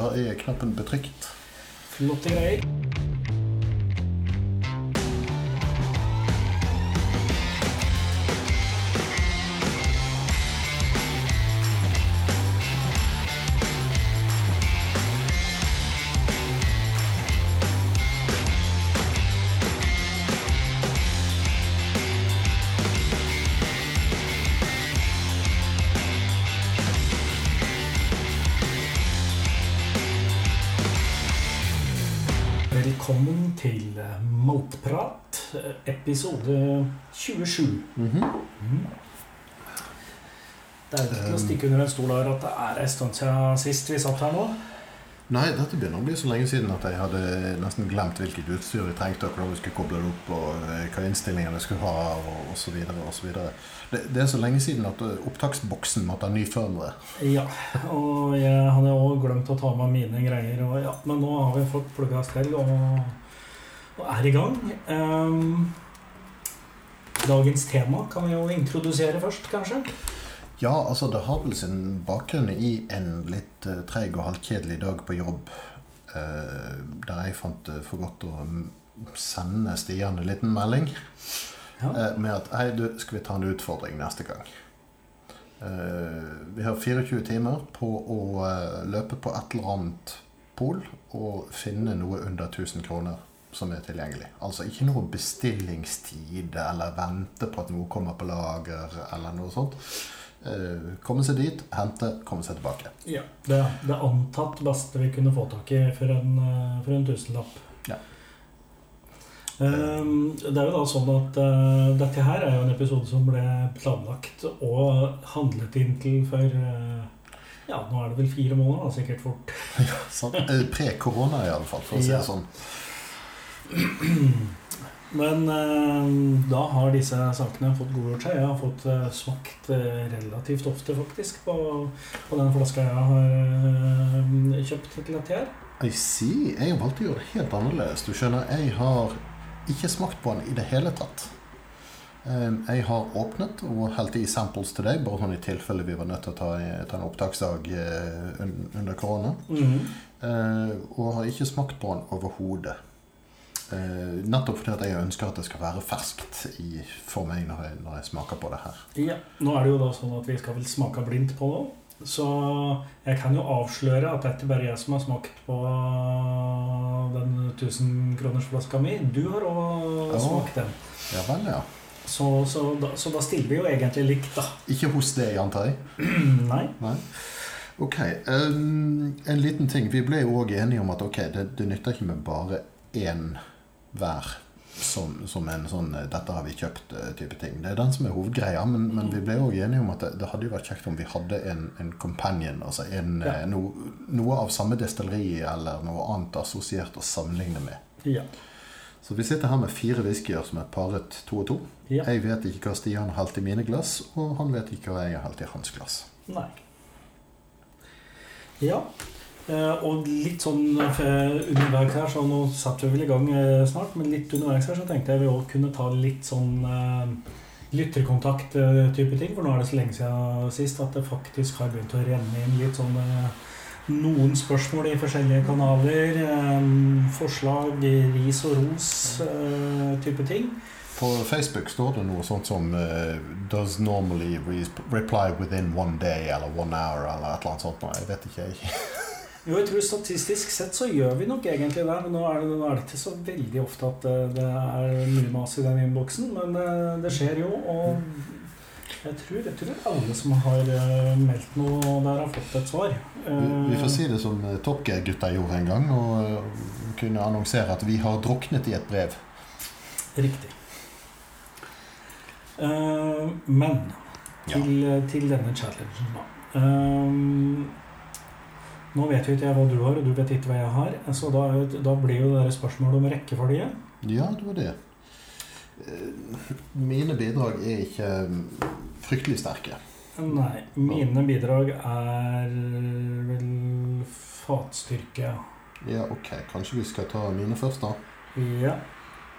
Da er knappen betrykt. Flotte greier. Til Maltprat, eh, episode 27. Mhm. Mhm. Det er jo ikke til å stikke under en stol her at det er en stund siden sist vi satt her nå. Nei, dette begynner å bli så lenge siden at jeg hadde nesten glemt hvilket utstyr vi trengte, og hvordan vi skulle koble det opp, og eh, hva innstillinger vi skulle ha, og osv. Det, det er så lenge siden at eh, opptaksboksen måtte ha ny firmware. Ja, og jeg hadde òg glemt å ta med mine greier. Og ja, men nå har vi fått plugga stell og, og er i gang. Ehm, dagens tema kan vi jo introdusere først, kanskje. Ja, altså det har vel sin bakgrunn i en litt uh, treig og halvkjedelig dag på jobb. eh, der jeg fant det for godt å sende Stian en liten melding Ja. eh, med at Hei, du, skal vi ta en utfordring neste gang? Eh, vi har 24 timer på å eh, løpe på et eller annet pol og finne noe under 1000 kroner som er tilgjengelig. Altså ikke noe bestillingstid eller vente på at noe kommer på lager eller noe sånt. Eh, komme seg dit, hente, komme seg tilbake. Ja, det, det antatt beste vi kunne få tak i for en, eh, for en tusenlapp. Ja. Ehm, det er jo da sånn at uh, dette her er jo en episode som ble planlagt og handlet inn til for uh, Ja, nå er det vel fire måneder, da, sikkert fort. Sant? Eh, Pre-korona, iallfall, for å si Ja. det sånn. Men eh, da har disse sakene fått godgjort seg. Jeg har fått eh, smakt eh, relativt ofte, faktisk, på, på den flaska jeg har kjøpt til dette her. I see. Jeg har valgt å gjøre det helt annerledes. Du skjønner, jeg har ikke smakt på den i det hele tatt. Jeg har åpnet og helt i samples til deg, bare sånn i tilfelle vi var nødt til å ta, en opptaksdag under korona. Eh, Og har ikke smakt på den overhodet. Eh, Nettopp fordi at jeg ønsker at det skal være ferskt i, for meg når jeg, når jeg smaker på det her. Ja, Nå er det jo da sånn at vi skal vel smake blindt på det. Så jeg kan jo avsløre at det er ikke bare jeg som har smakt på den 1000-kronersflaska mi. Du har òg Ja. smakt den. Ja vel, ja. Så, så, da, så da stiller vi jo egentlig likt, da. Ikke hos deg, antar jeg? Nei. Nei. Ok. Um, en liten ting. Vi ble jo òg enige om at okay, det, det nytter ikke med bare én hver som, som en sånn eh, 'dette har vi kjøpt'-type ting. Det er den som er hovedgreia, men, men vi ble òg enige om at det, det hadde jo vært kjekt om vi hadde en, en companion, altså en, Ja. eh, no, noe av samme destilleri eller noe annet assosiert å sammenligne med. Ja. Så vi sitter her med fire whiskyer som er paret to og to. ja. Jeg vet ikke hva Stian har helt i mine glass, og han vet ikke hva jeg har helt i hans glass. Nei. Ja. Eh, og litt sånn eh, underveis her, så nå satt vi vel i gang eh, snart, men litt underveis her så tenkte jeg vi òg kunne ta litt sånn lytterkontakt-type ting. For nå er det så lenge siden sist at det faktisk har begynt å renne inn litt sånn noen spørsmål i forskjellige kanaler. Forslag, ris og ros-type ting. På Facebook står det noe sånt som uh, 'Does normally reply within one day' eller 'one hour' eller et eller annet sånt. Nei, Jeg vet ikke. jeg. Jo, jeg tror Statistisk sett så gjør vi nok egentlig det, men nå er det, nå er det ikke så veldig ofte at eh, det er mye mas i den innboksen. Men eh, det skjer jo, og jeg tror, jeg tror alle som har eh, meldt noe der, har fått et svar. Vi, vi får si det som Top Gear-gutta gjorde en gang, og kunne annonsere at vi har druknet i et brev. Riktig. Men men Ja. til, til denne challengen, da. Eh, nå vet jo ikke jeg hva du har, og du vet ikke hva jeg har. Så da, da blir jo det der spørsmålet om rekkefølge. Ja, det var det. Eh, Mine bidrag er ikke mm, fryktelig sterke. Nei, mine bidrag er vel fatstyrke. Ja, ok. Kanskje vi skal ta mine først, da? Ja.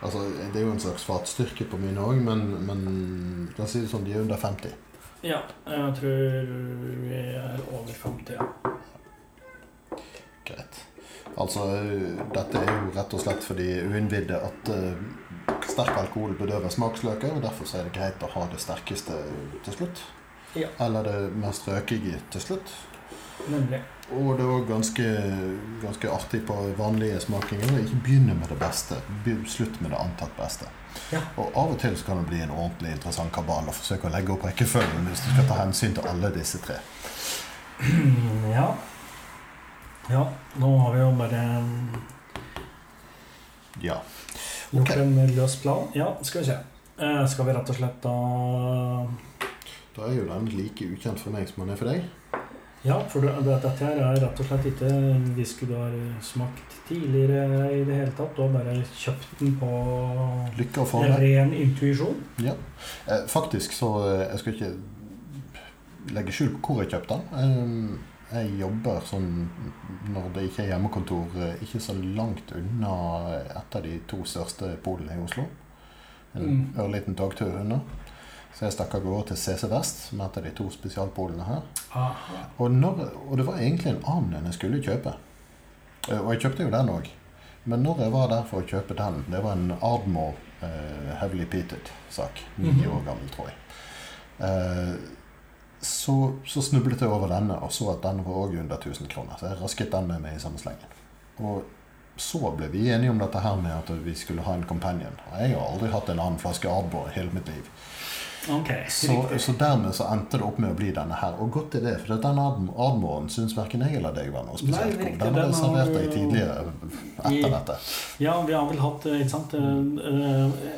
Altså, Det er jo en slags fatstyrke på mine òg, men, men la oss si det sånn, de er under 50. ja. Jeg tror vi er over 50. Ja. Ok. Altså, dette er jo rett og slett for de uinnvidde at uh, sterk alkohol bedøver smaksløker, og derfor så er det greit å ha det sterkeste til slutt. Ja. Eller det mest røkige til slutt. Nemlig. Og det òg ganske, ganske artig på vanlige smakinger å ikke begynne med det beste. Slutt med det antatt beste. Ja. Og av og til så kan det bli en ordentlig interessant kabal å forsøke å legge opp rekkefølgen hvis du skal ta hensyn til alle disse tre. Ja. Ja, nå har vi jo bare Ja. gjort okay. en løs plan. Ja, skal vi se. Eh, skal vi rett og slett da Da er jo den like ukjent for meg som den er for deg. Ja, for det, det- dette her er rett og slett ikke en whisky du har smakt tidligere i det hele tatt. Du har bare kjøpt den på Lykke og fare. ren intuisjon. Ja. Eh, faktisk så eh, Jeg skal ikke legge skjul på hvor jeg kjøpte den. Eh, jeg jobber sånn når det ikke er hjemmekontor, eh, ikke så langt unna et av de to største polene i Oslo. En Mm. ørliten togtur unna. Så jeg stakk av gårde til CC Vest, som er et av de to spesialpolene her. Og, når, og det var egentlig en annen enn jeg skulle kjøpe. Eh, Og jeg kjøpte jo den òg. Men når jeg var der for å kjøpe den Det var en Ardmore uh, Heavily Peated-sak. Ni Mhm. år gammel, tror jeg. Eh, så, så snublet jeg over denne og så at den var også under 1000 kroner. Så jeg rasket den med meg i samme slengen. Og så ble vi enige om dette her med at vi skulle ha en companion. Og jeg har aldri hatt en annen flaske Ardmore i hele mitt liv. Okay, Så, så dermed så endte det opp med å bli denne her. Og godt er det, for den Adm- Admoren syns verken jeg eller deg var noe spesielt god. Den har vi servert deg tidligere I- etter dette. Ja, vi har vel hatt eh, Ikke sant eh, eh,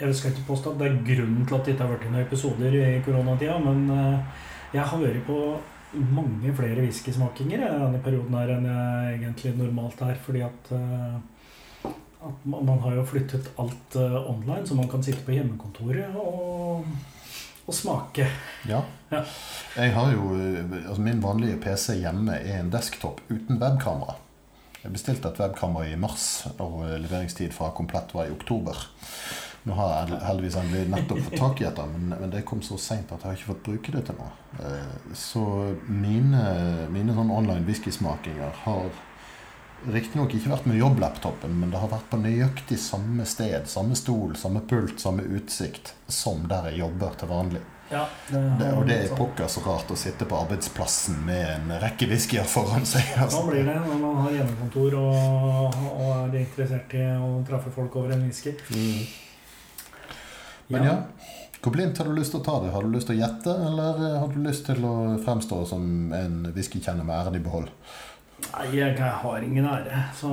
Jeg skal ikke påstå at det er grunnen til at det ikke har vært noen episoder i koronatida, men eh, jeg har vært på mange flere whiskysmakinger denne perioden her enn jeg egentlig normalt er, fordi at eh, at man har jo flyttet alt eh, online, så man kan sitte på hjemmekontoret og, og smake. Ja. Ja. Jeg har jo, altså Min vanlige PC hjemme er en desktop uten webkamera. Jeg bestilte et webkamera i mars, og leveringstid fra komplett var i oktober. Nå har jeg hel- heldigvis endelig nettopp fått tak i et, men, men det kom så seint at jeg har ikke fått bruke det til noe. Eh, Så mine, mine sånn online whiskysmakinger har riktignok ikke vært med jobblaptopen, men det har vært på nøyaktig samme sted, samme stol, samme pult, samme utsikt som der jeg jobber til vanlig. Ja, Det, og det er sånn. pokker så rart å sitte på arbeidsplassen med en rekke whiskyer foran seg. altså. Sånn blir det når man har hjemmekontor og, og er interessert i å treffe folk over en whisky. Mm. Men ja, hvor blindt har du lyst til å ta det? Har du lyst til å gjette, eller har du lyst til å fremstå som en whiskykjenner med æren i behold? Nei, jeg, har ingen ære, så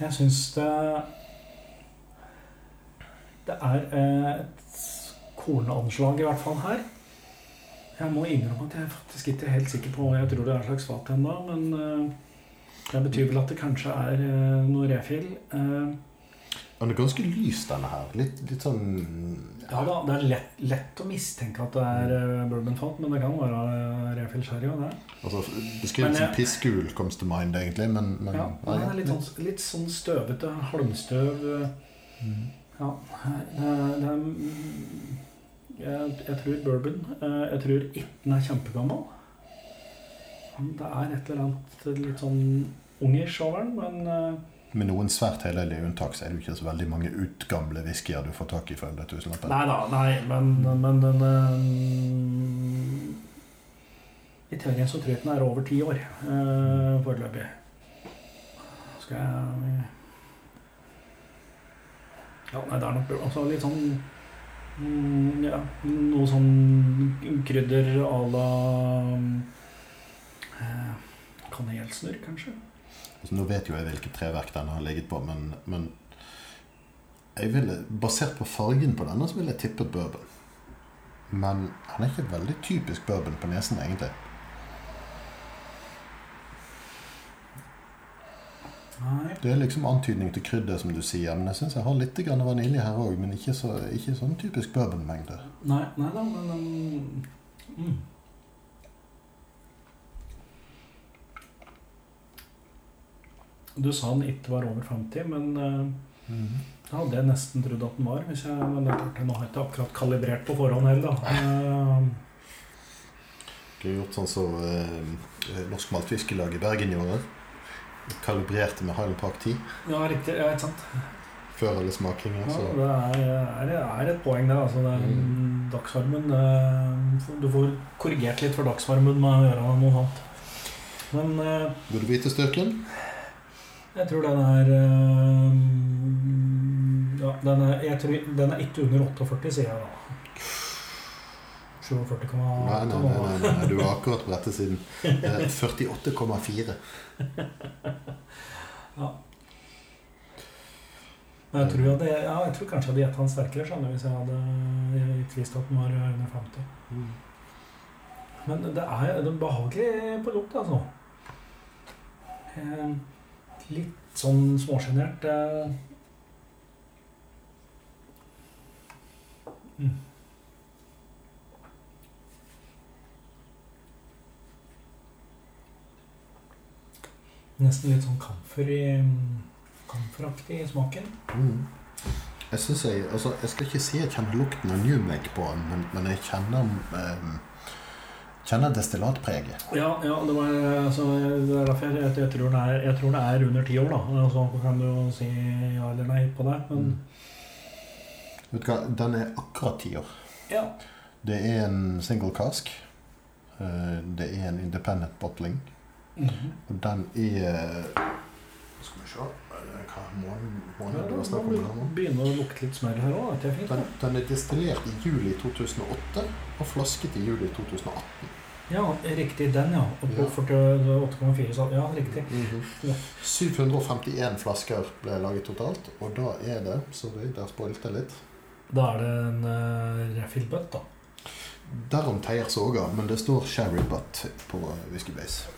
Jeg syns det Det er eh, et kornanslag, i hvert fall her. Jeg må innrømme at jeg faktisk ikke helt sikker på hva jeg tror det er slags fat ennå, men eh, det betyr vel at det kanskje er eh, noe refill. Eh, Den er ganske lys, denne her. Litt, litt sånn ja da, det er lett, lett å mistenke at det er uh, bourbonfat, men det kan være uh, refill sherry òg, det. altså, Men Beskrivelsen jeg- pissgul comes to mind, egentlig, men, men Ja, nei, den er litt sånn, litt sånn støvete. Halmstøv. Mm. Ja, det, er- det jeg, jeg tror bourbon. Eh, Jeg tror ikke den er kjempegammel. Det er et eller annet litt sånn ungish over den, men eh, Med noen svært helhellige unntak så er det jo ikke så veldig mange utgamle whiskyer du får tak i for under tusenlappen. Nei da, nei, men, men den eh, I teorien så tror jeg den er over ti år eh, foreløpig. Skal jeg Ja, nei, det er nok altså litt sånn mm, Ja, noe sånn krydder à la eh, Kanelsnurr, kanskje? Altså, nå vet jo jeg hvilket treverk den har ligget på, men, men ville, basert på fargen på denne, så ville jeg tippet bourbon. Men han er ikke veldig typisk bourbon på nesen, egentlig. Nei. Det er liksom antydning til krydder, som du sier. Men jeg syns jeg har litt grann vanilje her òg, men ikke, så, ikke sånn typisk bourbonmengde. Nei, nei da, men um, mm. Du sa den ikke var over 50, men uh, hadde jeg nesten trodd at den var. Hvis jeg, men det er klart, Nå har jeg ikke akkurat kalibrert på forhånd heller, da. Uh, Skulle gjort sånn som eh, Norsk Maltfiskelag i Bergen gjorde. Kalibrerte med Highland Park 10 Ja, riktig. Ja, ikke sant. før alle smakinger. Ja, det er, er, er et poeng der. Altså, det er, Mm. Dagsvarmen eh, Du får korrigert litt for dagsvarmen med å gjøre noe annet. Men eh, Burde du vite styrken? Jeg tror den er eh, Ja, den er, jeg tror, den er ikke under 48, sier jeg da. 47,8 Nei, nei, nei, nei, du har akkurat på rette siden. Eh, 48,4. Men jeg tror, det, ja, jeg tror kanskje jeg hadde gitt han sterkere skjønner, hvis jeg hadde ikke visst at den var under 50. Men det er, det er behagelig på lukt, altså. Eh, Litt sånn småsjenert. eh. Mm. Nesten litt sånn kamfer i kamferaktig smaken. Mm. Jeg synes jeg, altså, jeg skal ikke si jeg kjenner lukten av Newmake på den, men, men jeg kjenner eh, Kjenner destillatpreget. Ja, ja det, var, altså, det er derfor jeg, jeg, jeg, tror er, jeg tror det er under ti år, da. Så Så kan du jo si ja eller nei på det. Men Mm. Den er akkurat ti år. ja. Det er en single cask. Eh, Det er en independent bottling. Mhm. Og den er Skal vi se Hva måned, Ja, måned det var da snakk om? her nå? begynner å lukte litt smør her òg. Den, den er destillert i juli 2008 og flasket i juli 2018. Ja, riktig den, ja. Og på Ja. 48,4 så Ja, riktig. Ja. 751 flasker ble laget totalt, og da er det Sorry, der spoilte jeg litt. Da er det en uh, refill butt, da. Derom teier soga, men det står Sherry Butt på Whisky Base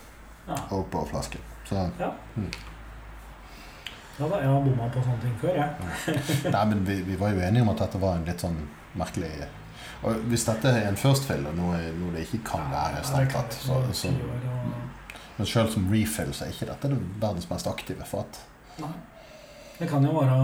Ja, og på flasken. Så ja da, jeg har bomma på sånne ting før, jeg. Nei, men vi, vi var jo enige om at dette var en litt sånn merkelig og Hvis dette er en first fill, og noe, noe det ikke kan være, strengt tatt så, så, Men selv som refill så er ikke dette det verdens mest aktive fat. Nei. Det kan jo være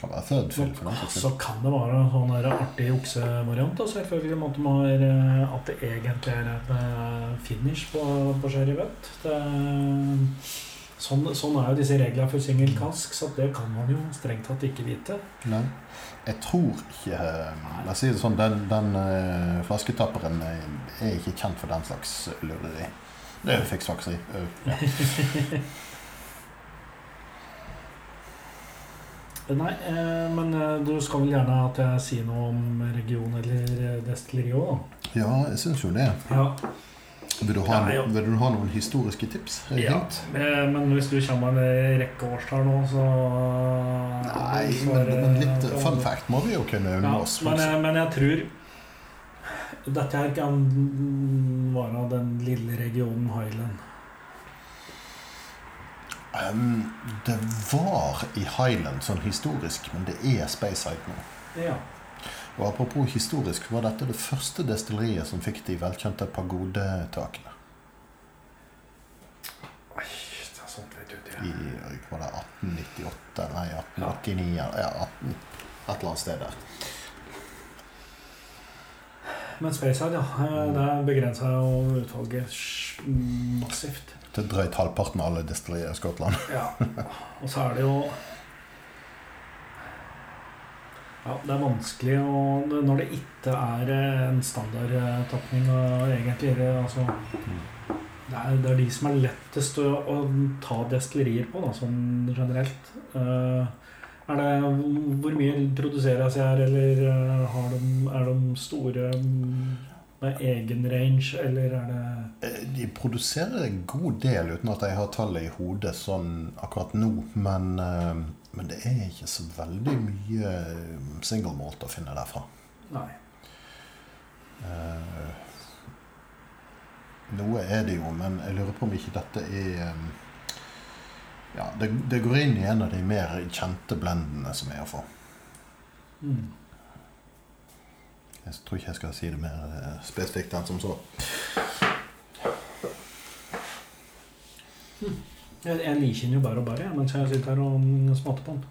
kan være third fill. for den Så kan det være sånn der artig juksevariant. Selvfølgelig måtte man være at det egentlig er en eh, finish på, på sherry butt. Sånn, sånn er jo disse reglene for singelkask, så det kan man jo strengt tatt ikke vite. Nei. Jeg tror ikke eh, La oss si det sånn, den, den uh, flasketapperen er, ikke kjent for den slags lureri. Det er jo fiksfakseri. Ja. Nei, eh, men eh, du skal vel gjerne at jeg sier noe om region eller destilleri òg, da? ja, jeg syns jo det. Ja. Vil du ha, Ja, ja. vil du ha noen historiske tips? Ja. eh, Men hvis du kommer med en rekke årstall nå, så Nei, men, men litt fun fact må vi jo kunne unne Ja, oss. men, jeg- men jeg tror dette her kan være den lille regionen Highland. Um, det var i Highland sånn historisk, men det er Speyside nå. Ja. Og apropos historisk, var dette det første destilleriet som fikk de velkjente pagodetakene. I var det 1898, nei 1889, ja, 18, et eller annet sted der. Men Speyside, ja. det Der begrensa jo utvalget massivt. Til drøyt halvparten av alle destillerier i Skottland. Ja. Og så er det jo Ja, det er vanskelig å Når det ikke er eh, en standardtapning egentlig det altså det er, det er de som er lettest å, å ta destillerier på, da, sånn generelt. Eh, er det, hvor mye produseres her, eller eh, har de, er de store mm, med egen range, eller er det De produserer en god del, uten at jeg har tallet i hodet sånn akkurat nå. Men, men det er ikke så veldig mye single malt å finne derfra. Nei. Eh, Noe er det jo, men jeg lurer på om ikke dette er eh, Ja, det, det går inn i en av de mer kjente blendene som er å få. Mm. Jeg tror ikke jeg skal si det mer eh, spesifikt enn som så. Jeg, jeg liker den jo bare og bare mens jeg sitter her og mm, smatter på den.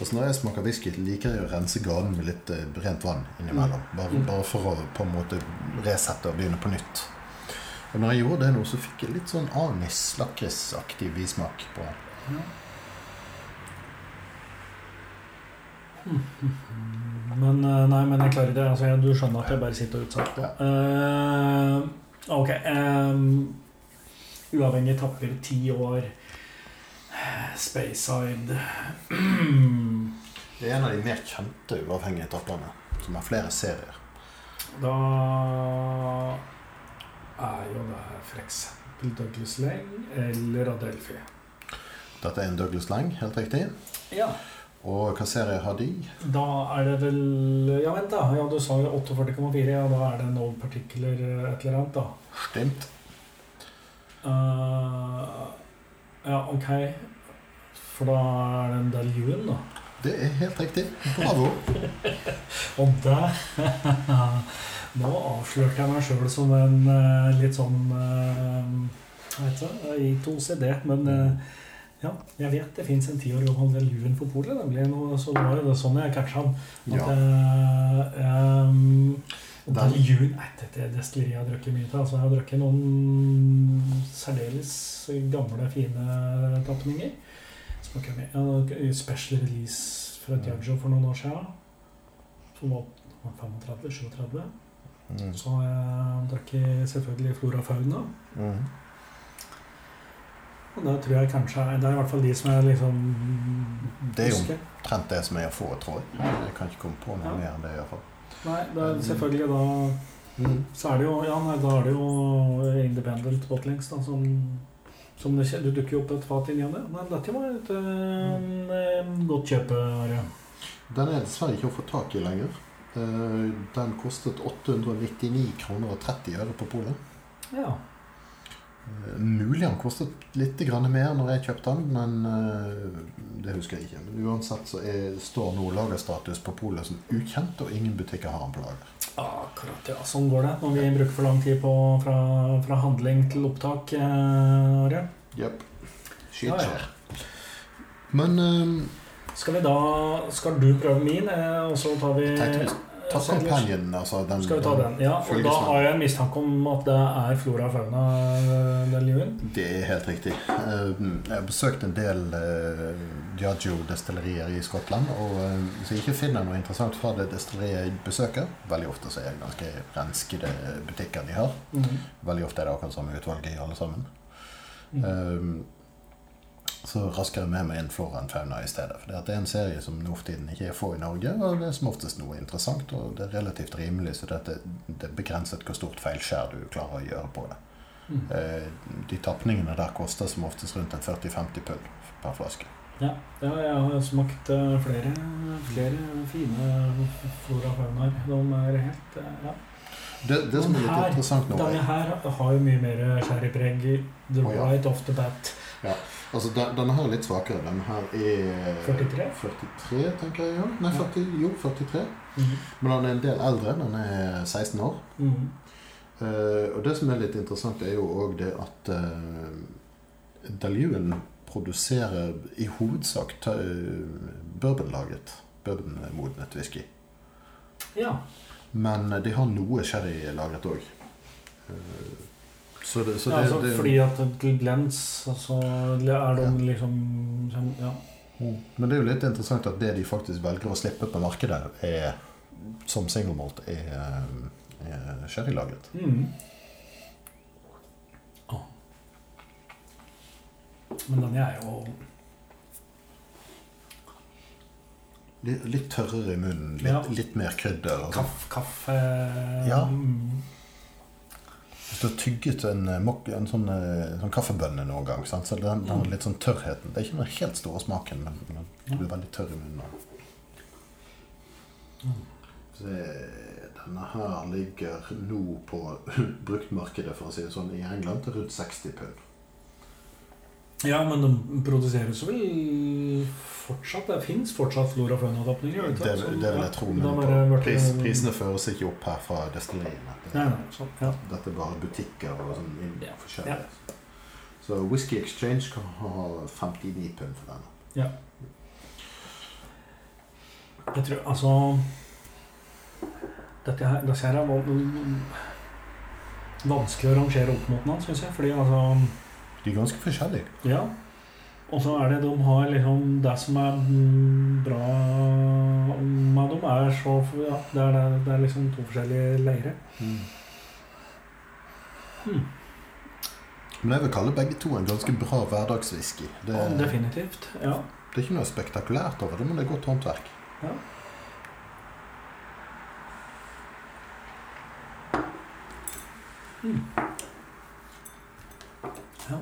Altså Når jeg smaker whisky, liker jeg å rense ganen med litt brent rent vann innimellom. Bare, Mm. bare for å på en måte resette og begynne på nytt. Og når jeg gjorde det nå, så fikk jeg litt sånn anis-lakrisaktig bismak på den. Ja. Men eh, nei, men jeg klarer det. Altså, du skjønner at jeg bare sitter og utsatt på. Uh, ok. Um, uavhengig tapper ti år. Speyside Det er en av de mer kjente uavhengige tapperne, som har flere serier. Da er jo det f.eks. Douglas Lang eller Adelphi. Dette er en Douglas Lang, helt riktig. Ja. Og hva serie har de? Da er det vel Ja, vent, da. Ja, Du sa jo 48,4. Ja, da er det no particular et eller annet, da. Stemt. Eh, ja, ok. For da er det en del juen da. Det er helt riktig. Bravo. Og der Nå avslørte jeg meg sjøl som en eh, litt sånn uh, Hva heter det? I to CD Men eh, ja, jeg vet det fins en ti år gammel del juen på polet. nemlig. Så det var jo det sånn jeg catcha. At, Ja. eh, um, Den- Del juen dette er destilleri jeg har drukket mye til. Altså, jeg har drukket noen særdeles gamle, fine tapninger. Jeg special release fra Diagio for noen år siden. Som var 35-37. Mm. Så har jeg drukket selvfølgelig Flora Fauna. Mm. Og det tror jeg kanskje Det er i hvert fall de som jeg liksom Det er jo omtrent det som er å få, tror jeg. Jeg kan ikke komme på noe Ja. mer enn det, iallfall. Nei, det er selvfølgelig da Mm. Så er det jo Ja, nei, da er det jo independent Botlings da, som som det, du dukker jo opp et fat inni det. Men dette var et øh, godt kjøp. Den er dessverre ikke å få tak i lenger. Eh, Den kostet 899 kroner og 30 øre på polet. Ja. Mulig han kostet litt mer når jeg kjøpte den, men eh, det husker jeg ikke. Men uansett så er, står nå lagerstatus på polet som ukjent, og ingen butikker har den på lager. Akkurat, ja. Sånn går det når vi bruker for lang tid på fra, fra handling til opptak. eh. Jepp. Shit Ja, ja. Men eh, Skal vi da Skal du prøve min, eh, og så tar vi ta kampanjen, altså den Skal vi ta den? Ja, og da har jeg en mistanke om at det er Flora Fauna den del Det er helt riktig. Eh, Jeg har besøkt en del eh, Diageo-destillerier i Skottland. Og eh, hvis jeg ikke finner noe interessant fra det destilleriet jeg besøker Veldig ofte så er det ganske renskede butikker de har. Mhm. Veldig ofte er det akkurat samme utvalget i alle sammen. Mhm. Så rasker jeg med meg inn flora enn fauna i stedet. For det er en serie som nå for tiden ikke er få i Norge, og det er som oftest noe interessant. Og det er relativt rimelig, så det, det er begrenset hvor stort feilskjær du klarer å gjøre på det. Mhm. Eh, De tapningene der koster som oftest rundt en 40-50 pund per flaske. Ja, ja, jeg har smakt eh, flere, flere fine Flora Faunaer. De er helt eh, ja. Det, det som er litt Her- interessant nå Denne er, her har jo mye mer sherrypreg the oh, ja. right off the bat. Altså den, Denne her er litt svakere. Denne her er 43? 43, tenker jeg. Ja. Nei, Ja. 40, jo, 43. Mhm. Men den er en del eldre. Den er 16 år. Mm -hmm. uh, og det som er litt interessant, er jo òg det at uh, Daljuen produserer i hovedsak ta- eh, bourbonlaget, bourbonmodnet whisky. Ja. Men de har noe sherry lagret òg. Så det, så ja det, altså, det fordi at til glens så er de liksom sånn- Ja. Men det er jo litt interessant at det de faktisk velger å slippe på markedet, er, som single malt, er, er sherrylagret. Mm. Men den er jo Litt, tørrere i munnen, litt, Ja. litt mer krydder. sånn. kaff, kaffe Ja. Mm. Hvis du har tygget en, eh, en sånn, eh, sånn kaffebønne noen gang, sant? så den, den har litt sånn tørrheten. Det er ikke den helt store smaken, men, du blir veldig tørr i munnen. av den. Denne her ligger nå på bruktmarkedet, for å si det sånn, i England til rundt 60 pund. Ja, men de produseres vel fortsatt? Det fins fortsatt Flora Fauna-tapninger? Det, det vil jeg tro, men på, pris, prisene føres ikke opp her fra destilleriene. Det- sånn, ja. Dette er bare butikker og sånn inn- Ja. Ja. Så Whisky Exchange kan ha 59 pund for denne. Jeg tror altså Dette her, dette her er vanskelig å rangere opp mot noen, syns jeg. Fordi altså De er ganske forskjellige. Ja. Og så er det de har liksom Det som er mm, bra med dem, er så Ja, det er, det er liksom to forskjellige leire. Hmm. Men jeg vil kalle begge to en ganske bra hverdagswhisky. Det, Ja, definitivt. Ja. det er ikke noe spektakulært over det, men det er godt håndverk. ja. Mm. Ja.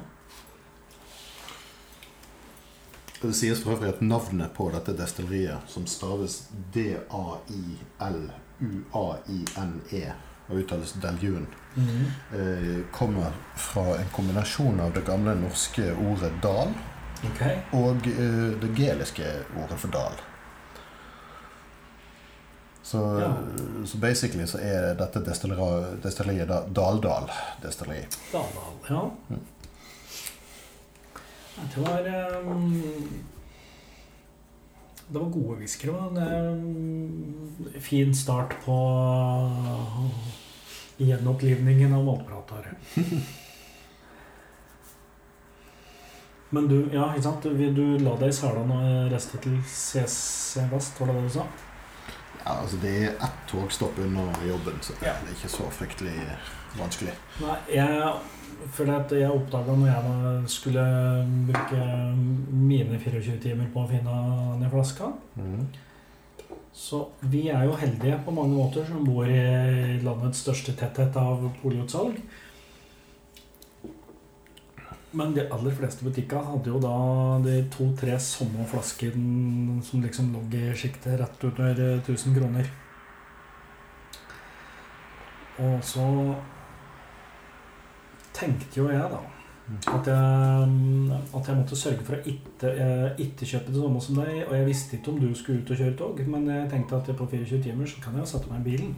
Det sies for øvrig at navnet på dette destilleriet, som staves D-A-I-L-U-A-I-N-E, og uttales Deljun, mm -hmm. eh, kommer fra en kombinasjon av det gamle norske ordet dal okay. og eh, det geliske ordet for dal. Så, Ja. så basically så er dette destilleriet da Daldal destilleri. Daldal, ja. Det var um, Det var gode whiskere. En um, fin start på gjenopplivningen av målprater. Men du, ja, ikke sant? Du, du la deg i sela og reiste til CC Vest, var det det du sa? Ja, altså Det er ett togstopp under jobben, så det er ikke så fryktelig vanskelig. Nei, jeg føler at jeg oppdaga når jeg skulle bruke mine 24 timer på å finne den flaska mm. Så vi er jo heldige på mange måter som bor i landets største tetthet av polutsalg. Men de aller fleste butikker hadde jo da de to-tre samme flaskene som liksom lå i sjiktet rett under 1000 kroner. Og så tenkte jo jeg, da at jeg, at jeg måtte sørge for å eh, ikke kjøpe det samme som deg. Og jeg visste ikke om du skulle ut og kjøre tog, men jeg tenkte at på 24 timer så kan jeg jo sette meg i bilen.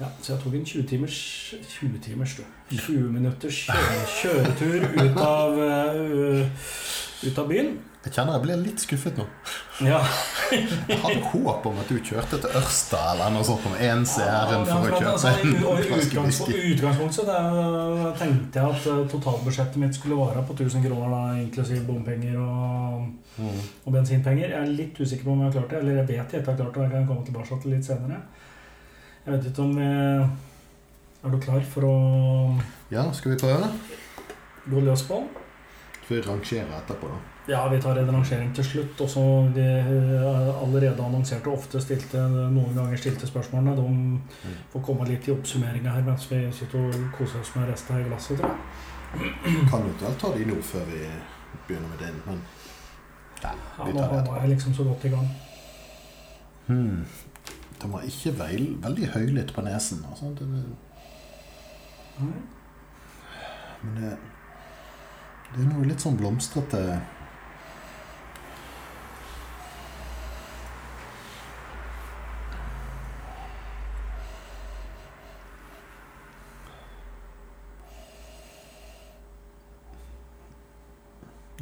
Ja, Så jeg tok en 20 timers 20 timers, du. 20 minutters kjøretur ut av, eh, ut av byen. Jeg kjenner jeg blir litt skuffet nå. Ja. Jeg hadde håp om at du kjørte til Ørsta eller noe sånt med ens ærend for å Ja, kjøpe altså, en flaske whisky. I utgangspunktet der, tenkte jeg at eh, totalbudsjettet mitt skulle være på 1000 kroner, da, inklusiv bompenger og, Mm. og bensinpenger. Jeg er litt usikker på om jeg har klart det, eller jeg vet jeg ikke har klart det. Jeg kan komme tilbake til litt senere. Jeg vet ikke om vi Er du klar for å Ja, skal vi prøve? gå løs på? Vi rangere etterpå, da? Ja, vi tar en rangering til slutt. Og så de eh, allerede annonserte og ofte stilte noen ganger stilte spørsmålene. De får komme litt i oppsummeringa her mens vi sitter og koser oss med resten av glasset. tror jeg. Kan eventuelt ta de nå før vi begynner med din, men ja, Ja, vi nå tar det er etterpå. jeg liksom så godt i gang. Hmm. Den var ikke veil, veldig høylytt på nesen. Altså. Det, Nei. men det, det er noe litt sånn blomstrete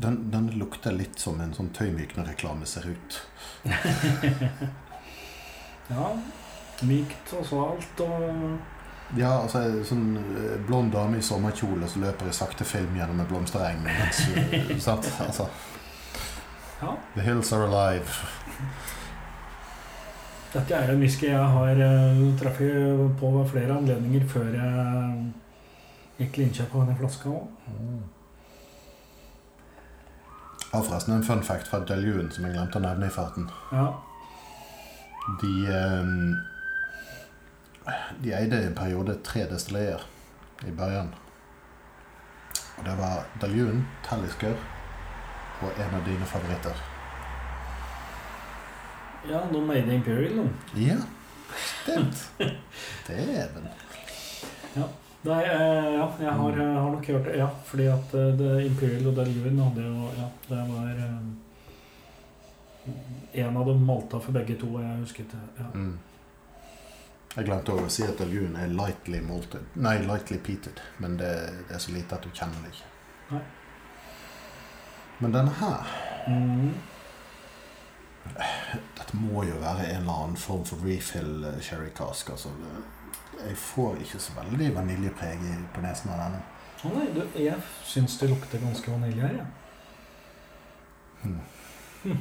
Den, den lukter litt som en sånn tøymykner-reklame ser ut. Ja. Mykt og svalt og Ja, altså en sånn eh, blond dame i sommerkjole som løper i sakte film gjennom en blomstereng. Eh, sant? Altså, Ja. the hills are alive. Dette er en whisky jeg har uh, truffet på flere anledninger før jeg gikk til innkjøp av denne flaska òg. Har forresten en fun fact fra Deljuen som jeg glemte å nevne i farten. Ja. De, eh, de eide i en periode tre destillerier i Bergen. Og det var Daljun, Tallisker og en av dine favoritter. ja, de made Imperial, de. Ja, stemt. Dæven. Nei, eh, ja, jeg har, eh, har nok hørt det. Ja, fordi at eh, det Imperial og Daljun hadde jo Ja, det var En av dem malta for begge to, og jeg husket det. Ja. Mm. Jeg glemte å si at Deljun er lightly malted. Nei, lightly peated. Men det, det er så lite at du kjenner det ikke. Nei. Men denne her Mm. Dette må jo være en eller annen form for refill eh, sherry cask. Altså. Jeg får ikke så veldig vaniljepreg på nesen av denne. Å nei, du, jeg syns det lukter ganske vanilje her, jeg. Hmm. Det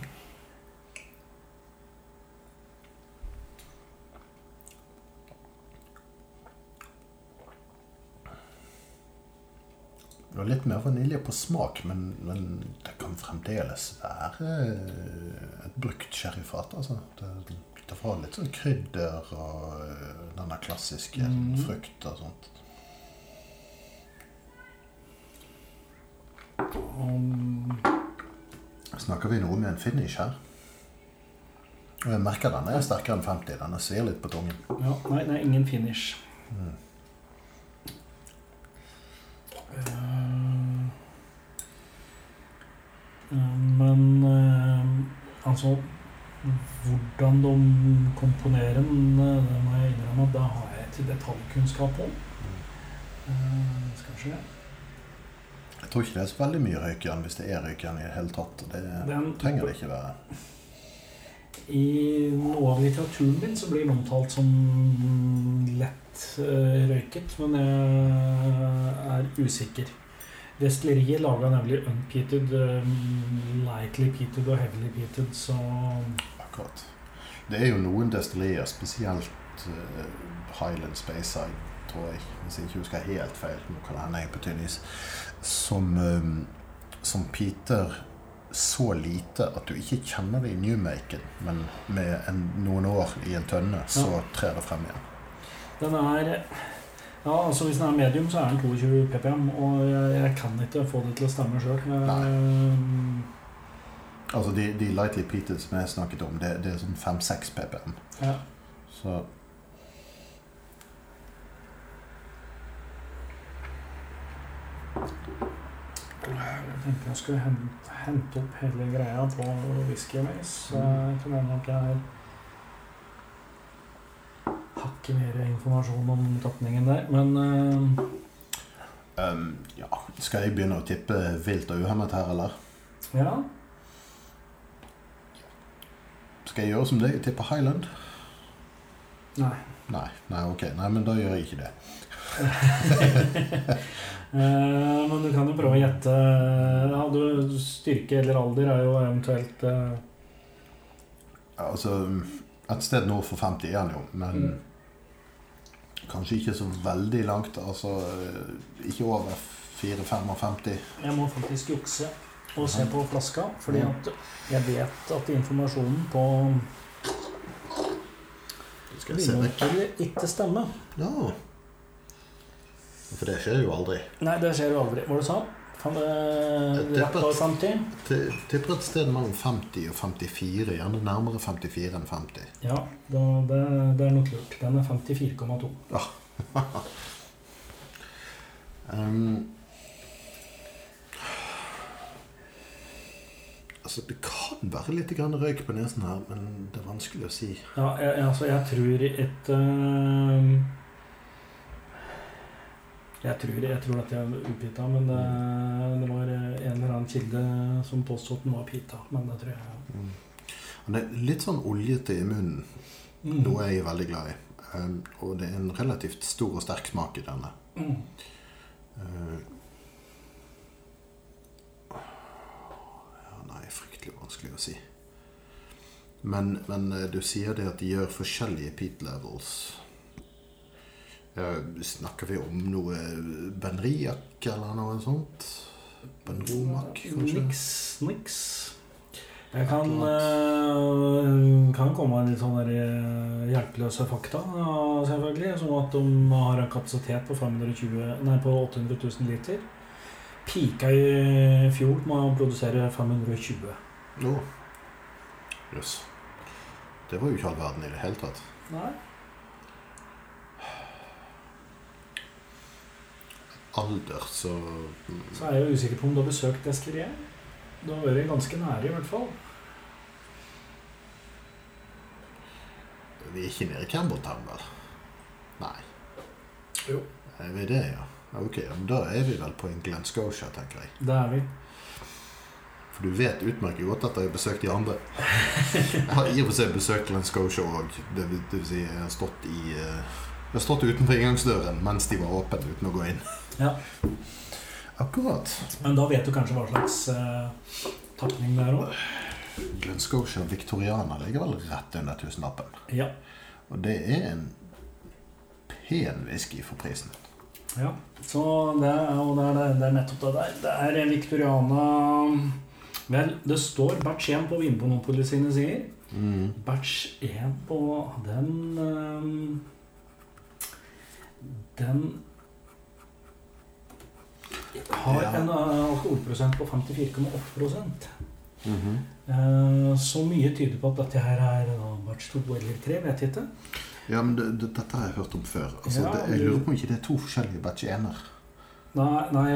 var litt mer vanilje på smak, men, men det kan fremdeles være et brukt sherryfat. Altså. Det, det får litt sånn krydder og øh, denne klassiske Mm. frukt og sånt. Um, Snakker vi noe med en finish her? Og jeg merker den er sterkere enn 50. Den svir litt på tungen. ja, nei, nei, ingen finish. Mm. Eh, men eh, altså Hvordan de komponerer den, eh, det må jeg innrømme at det har jeg ikke detaljkunnskap om. Eh, skal vi se Jeg tror ikke det er så veldig mye røykjern hvis det er røykjern i det hele tatt. Det Den- trenger det ikke være. I noe av litteraturen min så blir den omtalt som lett eh, røyket, men jeg er usikker. Destilleriet laga nemlig unpeated, eh, lightly peated og heavily peated, så Akkurat. Det er jo noen destillerier, spesielt uh, Highland Speyside, tror jeg, hvis jeg ikke husker helt feil, nå kan hende jeg på tynn is, som, eh, som peater så lite at du ikke kjenner det i newmaken, men med en, noen år i en tønne, så Ja. trer det frem igjen. den er Ja, altså Hvis den er medium, så er den 22 ppm, og jeg, jeg kan ikke få det til å stemme sjøl. Altså de, de lightly peated som jeg snakket om, det, det er sånn 5-6 ppm. Ja. Så Jeg tenkte jeg skulle hente, hente opp hele greia på Whisky Mace. Så jeg kan hende at jeg hakket mer informasjon om tapningen der. Men uh... um, ja, skal jeg begynne å tippe vilt og uhemmet her, eller? ja. Skal jeg gjøre som deg og tippe Highland? Nei. Nei, nei, ok. Nei, men da gjør jeg ikke det. uh, men du kan jo prøve å gjette ja, du, Styrke eller alder er jo eventuelt uh... Altså, et sted nord for 50 er han jo, men Mm. kanskje ikke så veldig langt. Altså, ikke over 4-55. Jeg må faktisk jukse og se på flaska, fordi at jeg vet at informasjonen på se ikke stemmer. Ja. For det skjer jo aldri. Nei, det skjer jo aldri. Hva var det du sa? dere rappe oss rett over 50? Ti- Tipper et sted mellom 50 og 54. Gjerne nærmere 54 enn 50. Ja, da, det, det er nok lurt. Den er 54,2. Um, altså, det kan være litt røyk på nesen her, men det er vanskelig å si. Ja, jeg, altså, jeg tror et eh, jeg tror, jeg tror at jeg er upita, men det, det var en eller annen kilde som påsto at den var pita. Men det tror jeg Mm. Det er litt sånn oljete i munnen, Mm. noe jeg er veldig glad i. Um, og det er en relativt stor og sterk smak i denne. Mm. Uh, ja, nei, fryktelig vanskelig å si. Men, men eh, du sier det at de gjør forskjellige peat levels. Snakker vi om noe benriak eller noe sånt? Benromak, kanskje? Niks, niks. Jeg kan, eh, kan komme med litt sånne eh, hjelpeløse fakta, selvfølgelig. Som at de har en kapasitet på, 520, nei, på 800 000 liter. Pika i fjor med å produsere 520. Jøss. Oh. Yes. Det var jo ikke all verden i det hele tatt. Nei. Alder, så Så er jeg jo usikker på om du har besøkt destilleriet. Du har vært ganske nære, i hvert fall. Vi er ikke nede i Cambertown, vel? Nei. Jo. Er vi det, ja? Ok, men da er vi vel på en Glenn Scotia, tenker jeg. Det er vi. For du vet utmerket godt at jeg har besøkt de andre. Jeg har i og for seg besøkt Glenn Scotia òg. Det, vil- det vil si, jeg har stått i, Jeg har stått utenfor inngangsdøren mens de var åpne uten å gå inn. Ja. Akkurat. Men da vet du kanskje hva slags uh, tapning det er òg? Glen Scotia Victoriana ligger vel rett under tusenlappen. Ja. Og det er en pen whisky for prisen. ja. Så det er, og det er, det er nettopp det der. Det er Victoriana Vel, det står batch 1 på Vinmonopolet sine sider. Mm. Batch 1 på den ehm, Den har Ja. en eh, alkoholprosent på 54,8 Mhm. Eh, Så mye tyder på at dette her er batch 2 eller 3, vet jeg ikke. Ja, men det, det, dette har jeg hørt om før. Altså, Ja, det, jeg lurer på om ikke det er to forskjellige batch ener. Nei, nei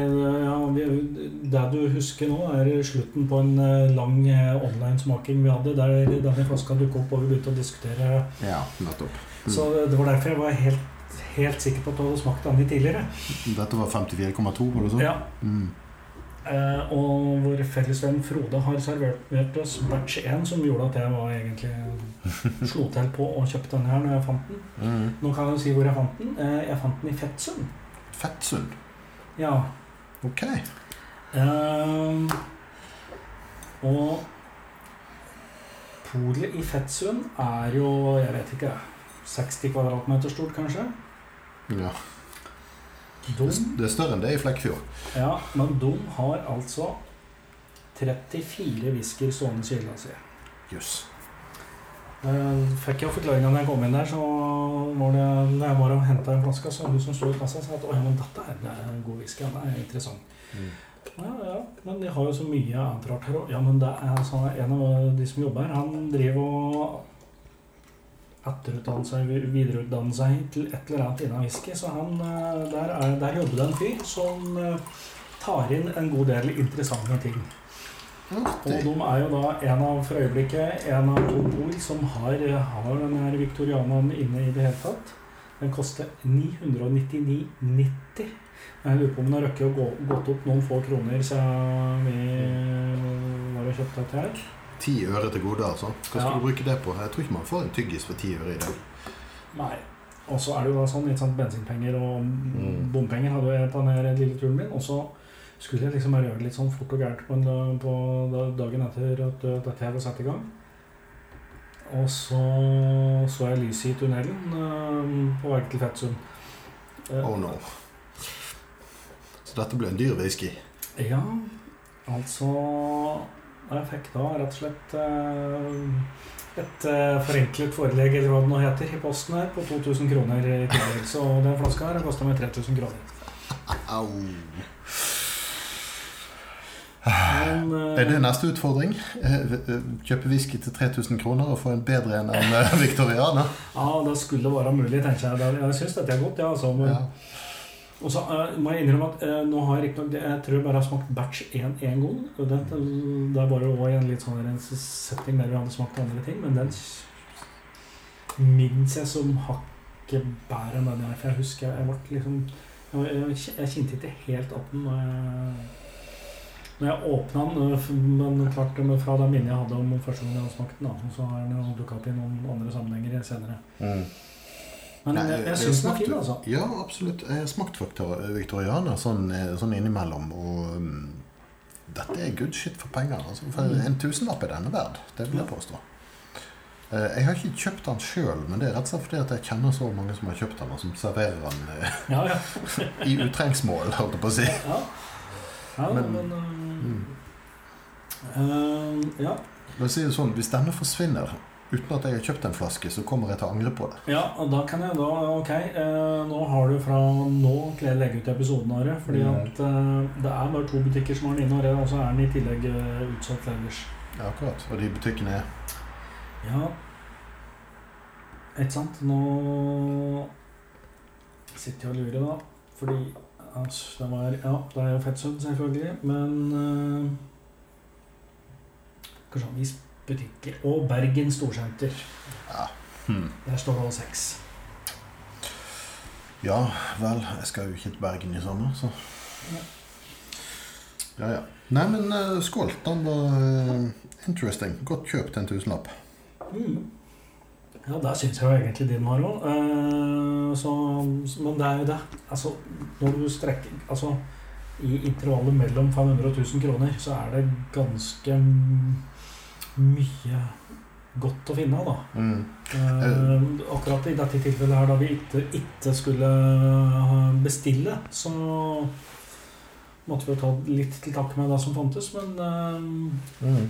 ja, vi, det du husker nå, er slutten på en eh, lang eh, online-smaking vi hadde, der denne flaska dukket opp og vi begynte å diskutere. Ja, nettopp. Mm. Så det var derfor jeg var helt, helt sikker på at du hadde smakt den litt tidligere. Dette var 54,2, var det sånn? Ja. Mm. Eh, og vår fellesvenn Frode har servert oss batch 1, som gjorde at jeg var egentlig slo til på å kjøpe denne her når jeg fant den. Mm. Nå kan jeg si hvor jeg fant den. Eh, jeg fant den i Fettsund. Fettsund. Ja. Ok. Eh, og polet i Fettsund er jo, jeg vet ikke 60 kvadratmeter stort, kanskje? Ja. De, Det, det er større enn det i Flekkefjord. ja, men de har altså 34 whisker stående i hylla si. Jøss. Eh, Fikk jeg forklaringa når jeg kom inn der, så var det når jeg var og henta en flaske, så hun som sto i kassa, sa at å, ja, men dette er, en god whisky, den er interessant. Mm. Ja, ja, men de har jo så mye annet rart her òg. Ja, men det er sånn, en av de som jobber her, han driver og etterutdanner seg, videreutdanne seg til et eller annet innen whisky, så han, eh, der, er, der jobber det en fyr som eh, tar inn en god del interessante ting. Og de er jo da en av for øyeblikket en av to bord som har, har den her Victorianaen inne i det hele tatt. Den koster 999,90. Jeg lurer på om den har røkket å gå, gått opp noen få kroner siden vi var og kjøpte dette her. Ti øre til gode, altså. Hva skal Ja. du bruke det på? Jeg tror ikke man får en tyggis for ti øre i dag. Nei. Og så er det jo da sånn, litt sant, bensinpenger og Mm. bompenger hadde jeg på den lille turen min. Og så skulle jeg liksom bare gjøre det litt sånn fort og gærent på, en, dag- på dagen etter at dette her var satt i gang. Og så så jeg lyset i tunnelen øh, på vei til Fettsund. Uh, Oh no. Så dette ble en dyr whisky. Ja, altså Jeg fikk da rett og slett uh, et uh, forenklet forelegg eller hva det nå heter i posten her på 2000 kroner i tillegg. Så den flaska her kosta meg 3000 kroner. Au. Men, uh, Er det neste utfordring? Eh, eh, Kjøpe whisky til 3000 kroner og få en bedre en enn eh, Victoriana? Ja, det skulle være mulig, tenker jeg. Jeg syns dette er godt, ja, altså. Men, Ja. Og så uh, må jeg innrømme at uh, nå har jeg riktignok Jeg tror jeg bare har smakt batch 1 én gang. Og det, det er bare også i en litt sånn setting der vi hadde smakt andre ting. Men den minnes jeg som hakket bedre enn den her. For jeg husker jeg ble liksom Jeg, jeg, jeg kjente ikke helt at den når jeg når jeg åpna den, men klart fra det minnet jeg hadde om første gang jeg hadde smakt den, så har den dukka opp i noen andre sammenhenger senere. Mm. Men Nei, jeg, jeg syns den er fin, altså. Ja, absolutt. Jeg har smakt Victoriana sånn, eh, sånn innimellom, og um, dette er good shit for penger. Altså. For Mm. En tusenlapp er denne verd, det vil jeg påstå. Eh, Jeg har ikke kjøpt den sjøl, men det er rett og slett fordi at jeg kjenner så mange som har kjøpt den, og som serverer den eh, Ja, ja. i utrengsmål, holdt jeg på å si. ja. ja men, Men- men mm. Ja. La oss si det sånn, Hvis denne forsvinner uten at jeg har kjøpt en flaske, så kommer jeg til å angre på det. ja, og da kan jeg da Ok, eh, nå har du fra nå til jeg legger ut episoden, Are. Fordi Mm. at eh, det er bare to butikker som har den inne, og så er den i tillegg eh, utsatt ellers. Ja, akkurat. Og de butikkene er Ja Ikke sant? Nå sitter jeg og lurer, da. Fordi altså, det var Ja, det er jo Fettsund, selvfølgelig. Men Kanskje Kanskje Avis butikker. Og Bergen Storsenter. Ja. Hmm. Der står det også seks. Ja vel, jeg skal jo ikke til Bergen i sommer, så Ja, ja. Nei, men uh, skål. Den var uh, interesting. Godt kjøp til en tusenlapp. Mm. Ja, der syns jeg jo egentlig din var òg. men det er jo det. Altså, når du strekker Altså, i intervallet mellom 500 og 1000 kroner, så er det ganske mye godt å finne, da. Mm. Eh, akkurat i dette tilfellet her, da vi ikke, ikke skulle bestille, så måtte vi jo ta litt til takke med det som fantes, men eh, Mm.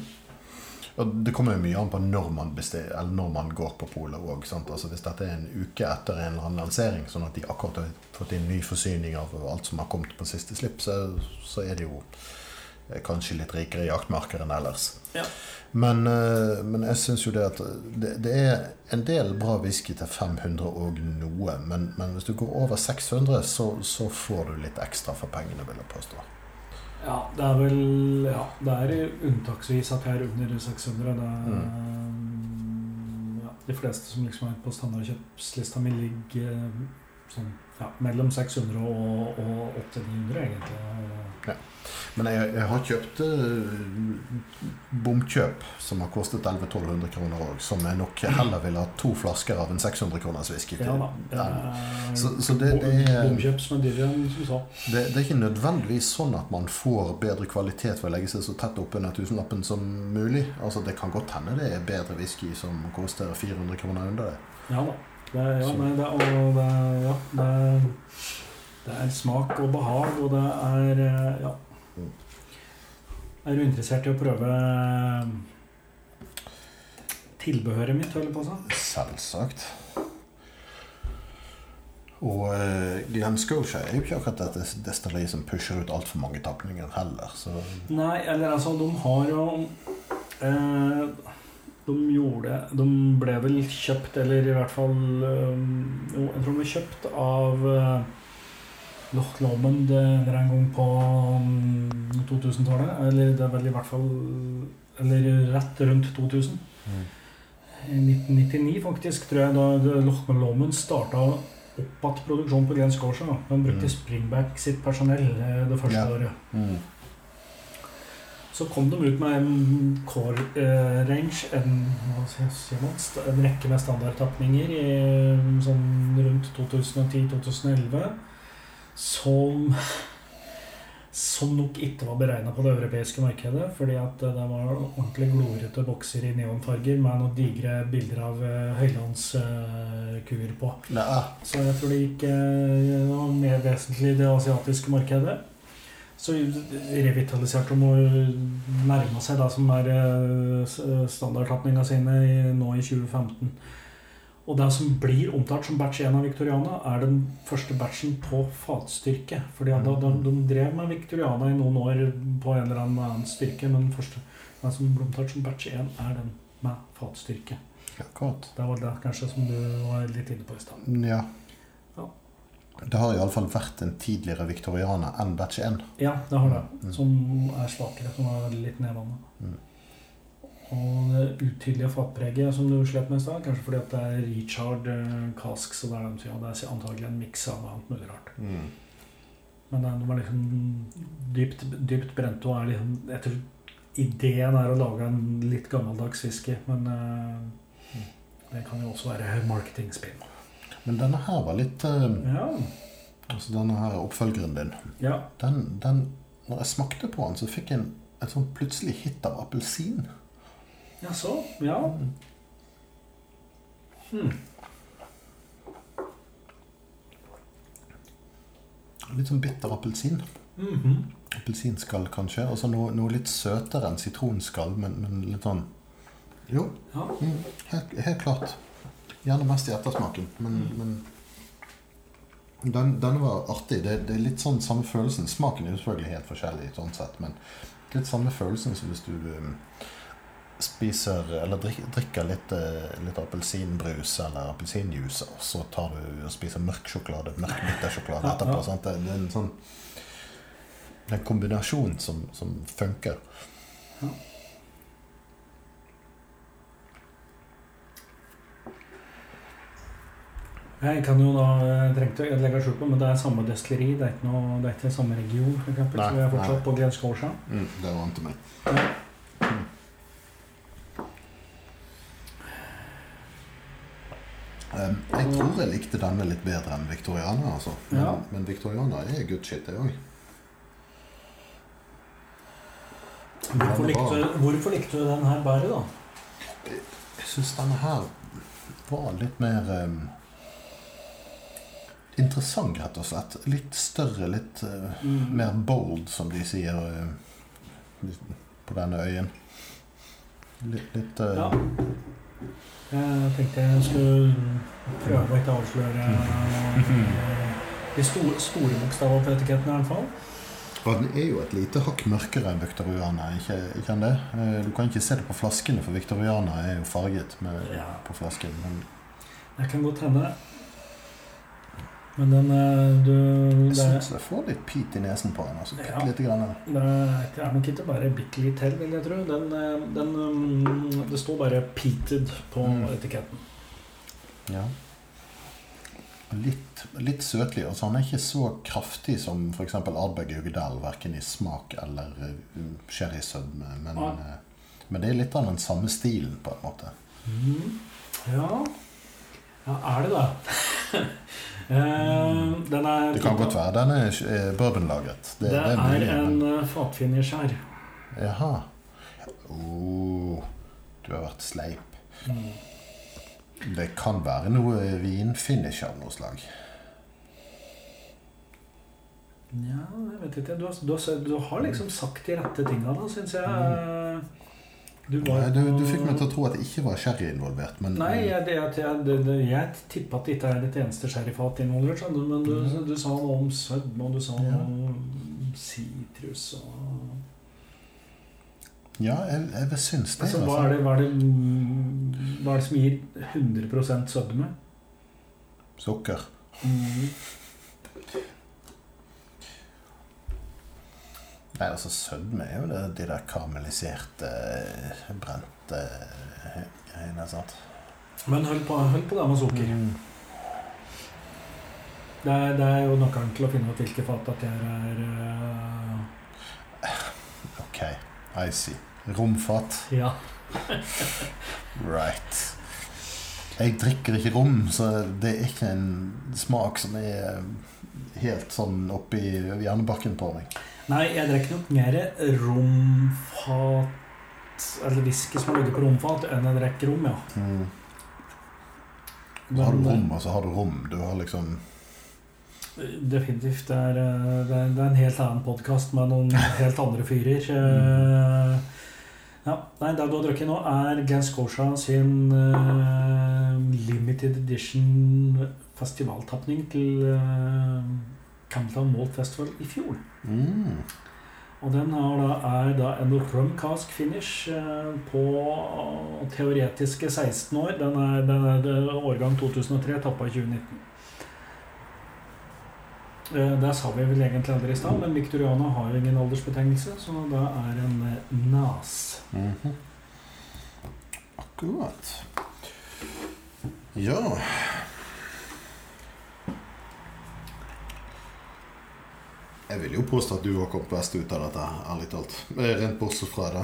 Og det kommer jo mye an på når man, bestiller, eller når man går på polet òg. Altså hvis dette er en uke etter en eller annen lansering, sånn at de akkurat har fått inn ny forsyning av alt som har kommet på siste slipp, så, så er det jo eh, kanskje litt rikere jaktmarker enn ellers. Ja. Men, eh, men jeg syns jo det at det, det er en del bra whisky til 500 og noe. Men, men hvis du går over 600, så, så får du litt ekstra for pengene, vil jeg påstå. Ja, det er vel Ja, det er unntaksvis at jeg er under 600. Det er, ja, de fleste som liksom er på standardkjøpslista mi, ligger sånn ja, mellom 600 og, og 800-900, egentlig. Men jeg, jeg har kjøpt uh, bomkjøp som har kostet 1100-1200 kroner òg, som jeg nok heller ville ha to flasker av en 600 kroners whisky til. Ja da. Ja. Eh, Så- så det- det er- Bomkjøp som er dyrere enn som sa. Det, det er ikke nødvendigvis sånn at man får bedre kvalitet ved å legge seg så tett oppunder tusenlappen som mulig. Altså Det kan godt hende det er bedre whisky som koster 400 kroner under det. Ja da. Det, er- ja, nei, det, er- og det, er- ja, det, er- det er smak og behag, og det er eh, Ja. Er du interessert i å prøve eh, tilbehøret mitt, holder på å si? Selvsagt. Og uh, Glenn Scotia er jo ikke akkurat et destilleri som pusher ut altfor mange tapninger heller. Så Nei, eller altså, de har jo eh, De gjorde De ble vel kjøpt, eller i hvert fall Jo, jeg tror de ble kjøpt av eh, Loch Lomond en eller annen gang på mm, 2000-tallet. Eller det er vel i hvert fall Eller rett rundt 2000. I 1999 faktisk, tror jeg, da Loch Lomond starta opp igjen produksjonen på Glen Scotia. da. De brukte Mm. Springback sitt personell det første Ja. året. mm. Så kom de ut med en core uh, range, en, en rekke med standardtapninger sånn rundt 2010-2011, som som nok ikke var beregna på det europeiske markedet, fordi at det var ordentlig glorete bokser i neonfarger med noen digre bilder av uh, høylandskuer på. Nei, Så jeg tror det gikk noe mer vesentlig i det asiatiske markedet. Så revitaliserte de og nærma seg det som er eh, standardtapninga sine nå i 2015. Og det som blir omtalt som batch 1 av Victoriana, er den første batchen på fatstyrke. At de, de, drev med Victoriana i noen år på en eller annen styrke, men den første den som blir omtalt som batch 1, er den med fatstyrke. akkurat. Det var det kanskje som du var litt inne på i stad. Ja. Ja. Det har iallfall vært en tidligere Victoriana enn batch 1. Ja, det har det. Mm. Som er svakere, som er litt nedvannet. Mm. Og det utydelige fatpreget som du slet med i stad, kanskje fordi at det er Richard Kask, Cask, så det er, ja, det er antagelig en miks av alt mulig rart. Mm. Men det var liksom dypt, dypt brent og er liksom tror ideen er å lage en litt gammeldags whisky, men uh, det kan jo også være marketingspinn. Men denne her var litt eh, Ja. Altså denne her oppfølgeren din. ja. Den, den Når jeg smakte på den, så fikk jeg en, et sånn plutselig hit av appelsin. Jaså? Ja. Hmm. Litt sånn bitter appelsin. Mhm. Appelsinskall, kanskje. Og så noe, noe litt søtere enn sitronskall, men, men litt sånn Jo, Ja. mm, helt, helt klart. Gjerne mest i ettersmaken, men, men den, denne var artig. Det, det er litt sånn samme følelsen. Smaken er jo selvfølgelig helt forskjellig, sånn sett, men litt samme følelsen som hvis du um, spiser eller drikker, drikker litt, eh, litt appelsinbrus eller appelsinjuice, og så tar du og spiser mørk sjokolade, mørk bittersjokolade etterpå. ja. Sant? Det, det er en sånn det er en kombinasjon som, som funker. Jeg kan jo da jeg trengte å legge skjul på, men det er samme destilleri. Det er ikke, noe, det er ikke samme region, for eksempel, Nei, så vi er nei. fortsatt på Glen Scotia. Mm, det ante meg. Ja. Um, jeg tror jeg likte denne litt bedre enn Victoriana. Altså. Men, Ja. men Victoriana er good shit, det òg. Hvorfor hvorfor likte du den her bedre, da? Jeg syns denne her var litt mer um, interessant, rett og slett. Litt større, litt uh, mer bold, som de sier uh, på denne øyen. Litt, litt uh, Ja. Jeg tenkte jeg skulle prøve å ikke avsløre de store, store bokstavene på etiketten i hvert fall. Og den er jo et lite hakk mørkere enn Victoriana, ikke, ikke det? Du kan ikke se det på flaskene, for Victoriana er jo farget med, Ja. på flasken. Men Det kan godt hende. Men den eh, du jeg syns jeg får litt pit i nesen på den. Altså, Ja. litt lite grann. det er nok ikke bare bitte litt til, vil jeg tro. Den, eh, den, mm, det står bare 'peated' på Mm. etiketten. Ja. Litt, litt søtlig. Altså, han er ikke så kraftig som f.eks. Ardbeg Uggedal, verken i smak eller uh, sherrysødme. Men, eh, men det er litt av den samme stilen, på en måte. Mm. Ja Ja, er det det? Uh, den er Det kan godt være den er bourbonlagret. Det, Det, det er, mulig, en uh, fatfinish her. Jaha. Oh, du har vært sleip. Mm. Det kan være noe vinfinish av noe slag. Ja, jeg vet ikke. Du har, du har, du har liksom sagt de rette tinga, da, syns jeg. Du, var Nei, du, du fikk meg til å tro at det ikke var sherry involvert, men Nei, jeg, det, jeg, det, det, jeg tippa at det ikke er et eneste sherryfat involvert. Sånn, Men du, Mhm. du sa noe om sødme, og du sa noe om sitrus og Ja, jeg, jeg syns det. altså, hva, altså. er det, hva, er det, hva er det som gir 100 sødme? Sukker. Mm. Nei, altså sødme er jo det, de der karamelliserte, brente eh, greiene, sant? Men hold på, hold på det med sukker. Det er, det er jo nøkkelen til å finne ut hvilke fat at jeg er uh... Ok, I see. Romfat. Ja. Right. Jeg drikker ikke rom, så det er ikke en smak som er helt sånn oppi hjernebakken på meg. Nei, jeg drikker nok mer romfat Eller whisky som ligger på romfat, enn jeg drikker rom, ja. Mm. Så har du rom, og så har du rom. Du har liksom eh, Definitivt. Det er, eh, det er, en helt annen podkast med noen helt andre fyrer. Eh, Ja, nei, Det du har drukket nå, er Glenn Scotia sin uh, limited edition festivaltapning til uh, Camptown Malt Festival i fjor. mm. Og den har da, er da en rum cask finish eh, på teoretiske 16 år. Den er, den er årgang 2003, tappa i 2019. Der Det sa vi vel egentlig aldri i stad, men Victoriana har jo ingen aldersbetegnelse, så da er en NAS. NAS. -hmm. Akkurat. Ja Jeg vil jo påstå at du har kommet best ut av dette, ærlig talt. Rent bortsett fra det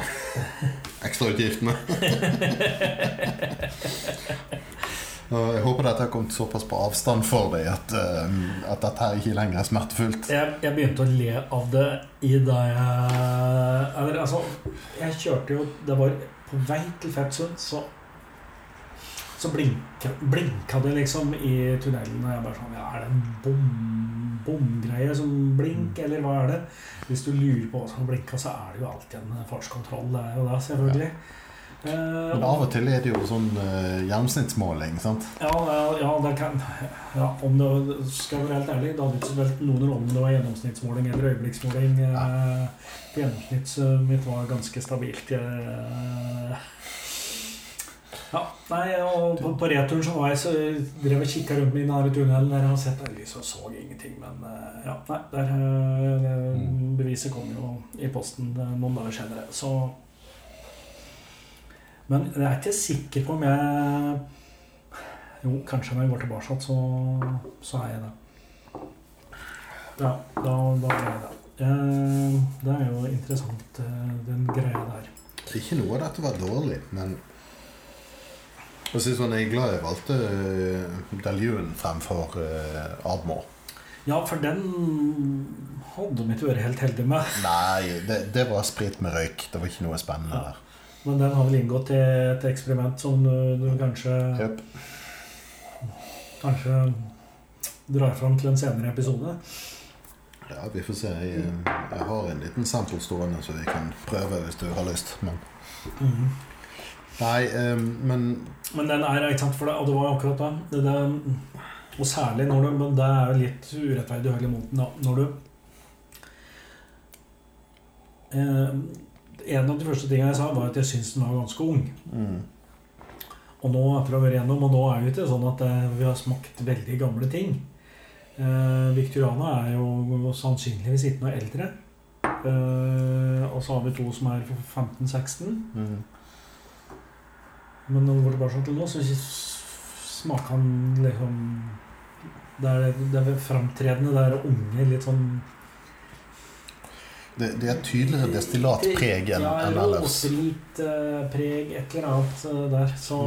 ekstrautgiftene. Jeg håper dette har kommet såpass på avstand for deg at, eh, at dette her ikke lenger er smertefullt. Jeg, jeg begynte å le av det i da jeg Eller altså, jeg kjørte jo Det var på vei til Fettsund, så så blinka, blinka det liksom i tunnelen. Og jeg bare sånn Ja, er det en bom, bomgreie som blink, eller hva er det? Hvis du lurer på hva som blinka, så er det jo alltid en fartskontroll. Det er jo det, selvfølgelig. Ja. Men av og til er det jo sånn uh, gjennomsnittsmåling, sant? ja, ja, ja, det kan ja, Om det skal være helt ærlig, det hadde ikke spilt noen rolle om det var gjennomsnittsmåling eller øyeblikksmåling. Eh, Gjennomsnittet mitt var ganske stabilt. Jeg, ja, nei, og på, på returen så var jeg så drev og kikka rundt meg i denne tunnelen der jeg har sett lys og så ingenting. Men eh, ja, nei, der, eh, beviset kom jo i posten eh, noen dager senere. Så Men jeg er ikke sikker på om jeg Jo, kanskje når jeg går tilbake, så, så er jeg det. Ja, da, da er jeg det. Det er jo interessant, den greia der. Ikke noe av dette var dårlig, men Og synes sånn, Jeg er glad jeg valgte uh, Daljun fremfor Admor. Ja, for den hadde mitt øre helt heldig med. Nei, det, det, var sprit med røyk. Det var ikke noe spennende Ja. der. Men den har vel inngått i et eksperiment som du, du kanskje Yep. Kanskje drar fram til en senere episode. Ja, vi får se. Jeg, jeg har en liten sample stående så vi kan prøve hvis du har lyst. Men Mhm. Nei, um, men Men den er ikke sant for det, og det var akkurat da. det, det og særlig når du Men det er jo litt urettferdig høylig mot den, da. Når du eh, En av de første tingene jeg sa, var at jeg syns den var ganske ung. mm, Og nå etter å ha vært igjennom, og nå er det jo ikke sånn at eh, vi har smakt veldig gamle ting. Eh, Victoriana er jo sannsynligvis ikke noe eldre. Eh, og så har vi to som er 15-16. mm. Men når det går tilbake til nå, så smaker han liksom Det er, det er framtredende, det er unge, litt sånn det, det er tydeligere destillatpreg enn Ja, en ellers. råsprit, eh, preg, et eller annet eh, der. Så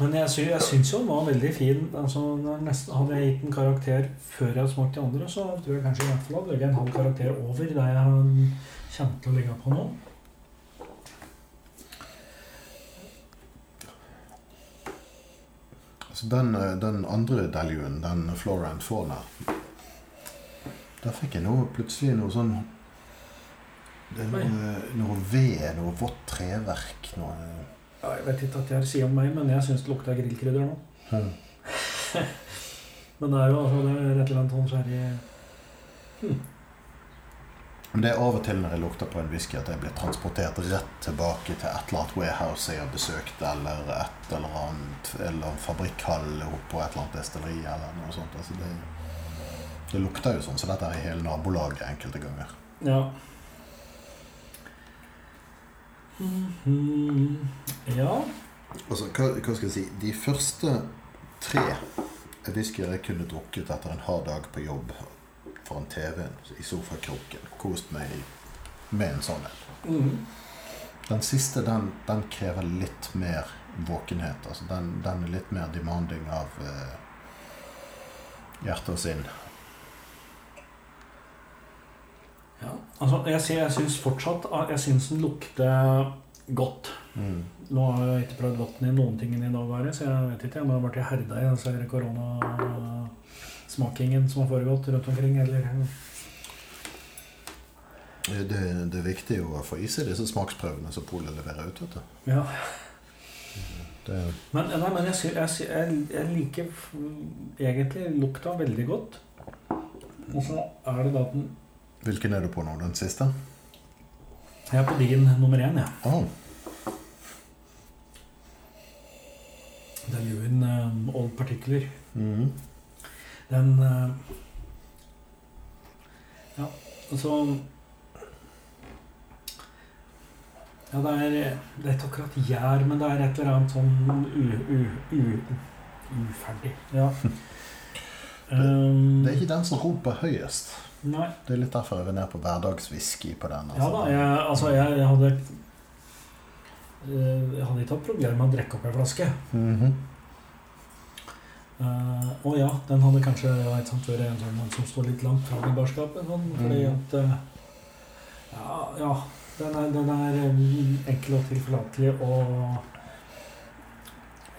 Men jeg, sy jeg syns jo den var veldig fin. Altså, nesten, hadde jeg gitt en karakter før jeg hadde smakt de andre, så tror jeg kanskje i hvert fall hadde jeg en halv karakter over det jeg kjente å ligge på nå. Så den, eh, den andre daljuen, den Flora and Fauna Der fikk jeg noe, plutselig noe sånn det er noe, noe ved, noe vått treverk noe Ja, jeg vet ikke at jeg sier om meg, men jeg syns det lukter grillkrydder nå. hm. Men det er jo altså, det er et eller annet sånn sherry Men det er av og til når jeg lukter på en whisky, at jeg blir transportert rett tilbake til et eller annet warehouse jeg har besøkt, eller et eller annet eller en fabrikkhall oppå et eller annet destilleri, eller noe sånt. Altså det, det lukter jo sånn, så dette er i hele nabolaget enkelte ganger. Ja. Mhm. Ja. Altså, hva, hva skal jeg si De første tre whiskyer jeg kunne drukket etter en hard dag på jobb foran TV-en i sofakroken. Kost meg med en sånn en. Mm. Den siste den, den krever litt mer våkenhet. Altså, den, den er litt mer demanding av eh, hjerte og sinn. ja. Altså, jeg, sier- jeg syns fortsatt Jeg syns den lukter godt. Mm. Nå har jeg ikke prøvd vann i noen ting i dag, så jeg vet ikke Jeg jeg ha vært herda i denne koronasmakingen som har foregått rundt omkring. Eller Det, det er viktig å få i seg disse smaksprøvene som Polet leverer ut. Vet du. Ja. Det, Men, nei, men jeg, jeg, jeg, liker egentlig lukta veldig godt. Og så er det da den hvilken er du på nå? Den siste? Jeg er på din nummer én, jeg. Ja. Oh, Det er Lewin um, Old Particular. mhm. Den eh, Ja, altså Ja, det er, det er ikke akkurat gjær, men det er et eller annet sånn u, u, u, uferdig. Ja. Det, Det er ikke den som roper høyest. Nei. Det er litt derfor jeg vil ned på hverdagswhisky på den. Altså. Ja da, jeg, altså jeg, jeg hadde eh, Jeg hadde ikke hatt problemer med å drikke opp ei flaske. Mhm. Eh, og ja, den hadde kanskje ja, sant, vært en sånn som står litt langt fra barskapet. Sånn, fordi Mm. at uh, Ja, ja den er, den er eh, enkel og tilforlatelig og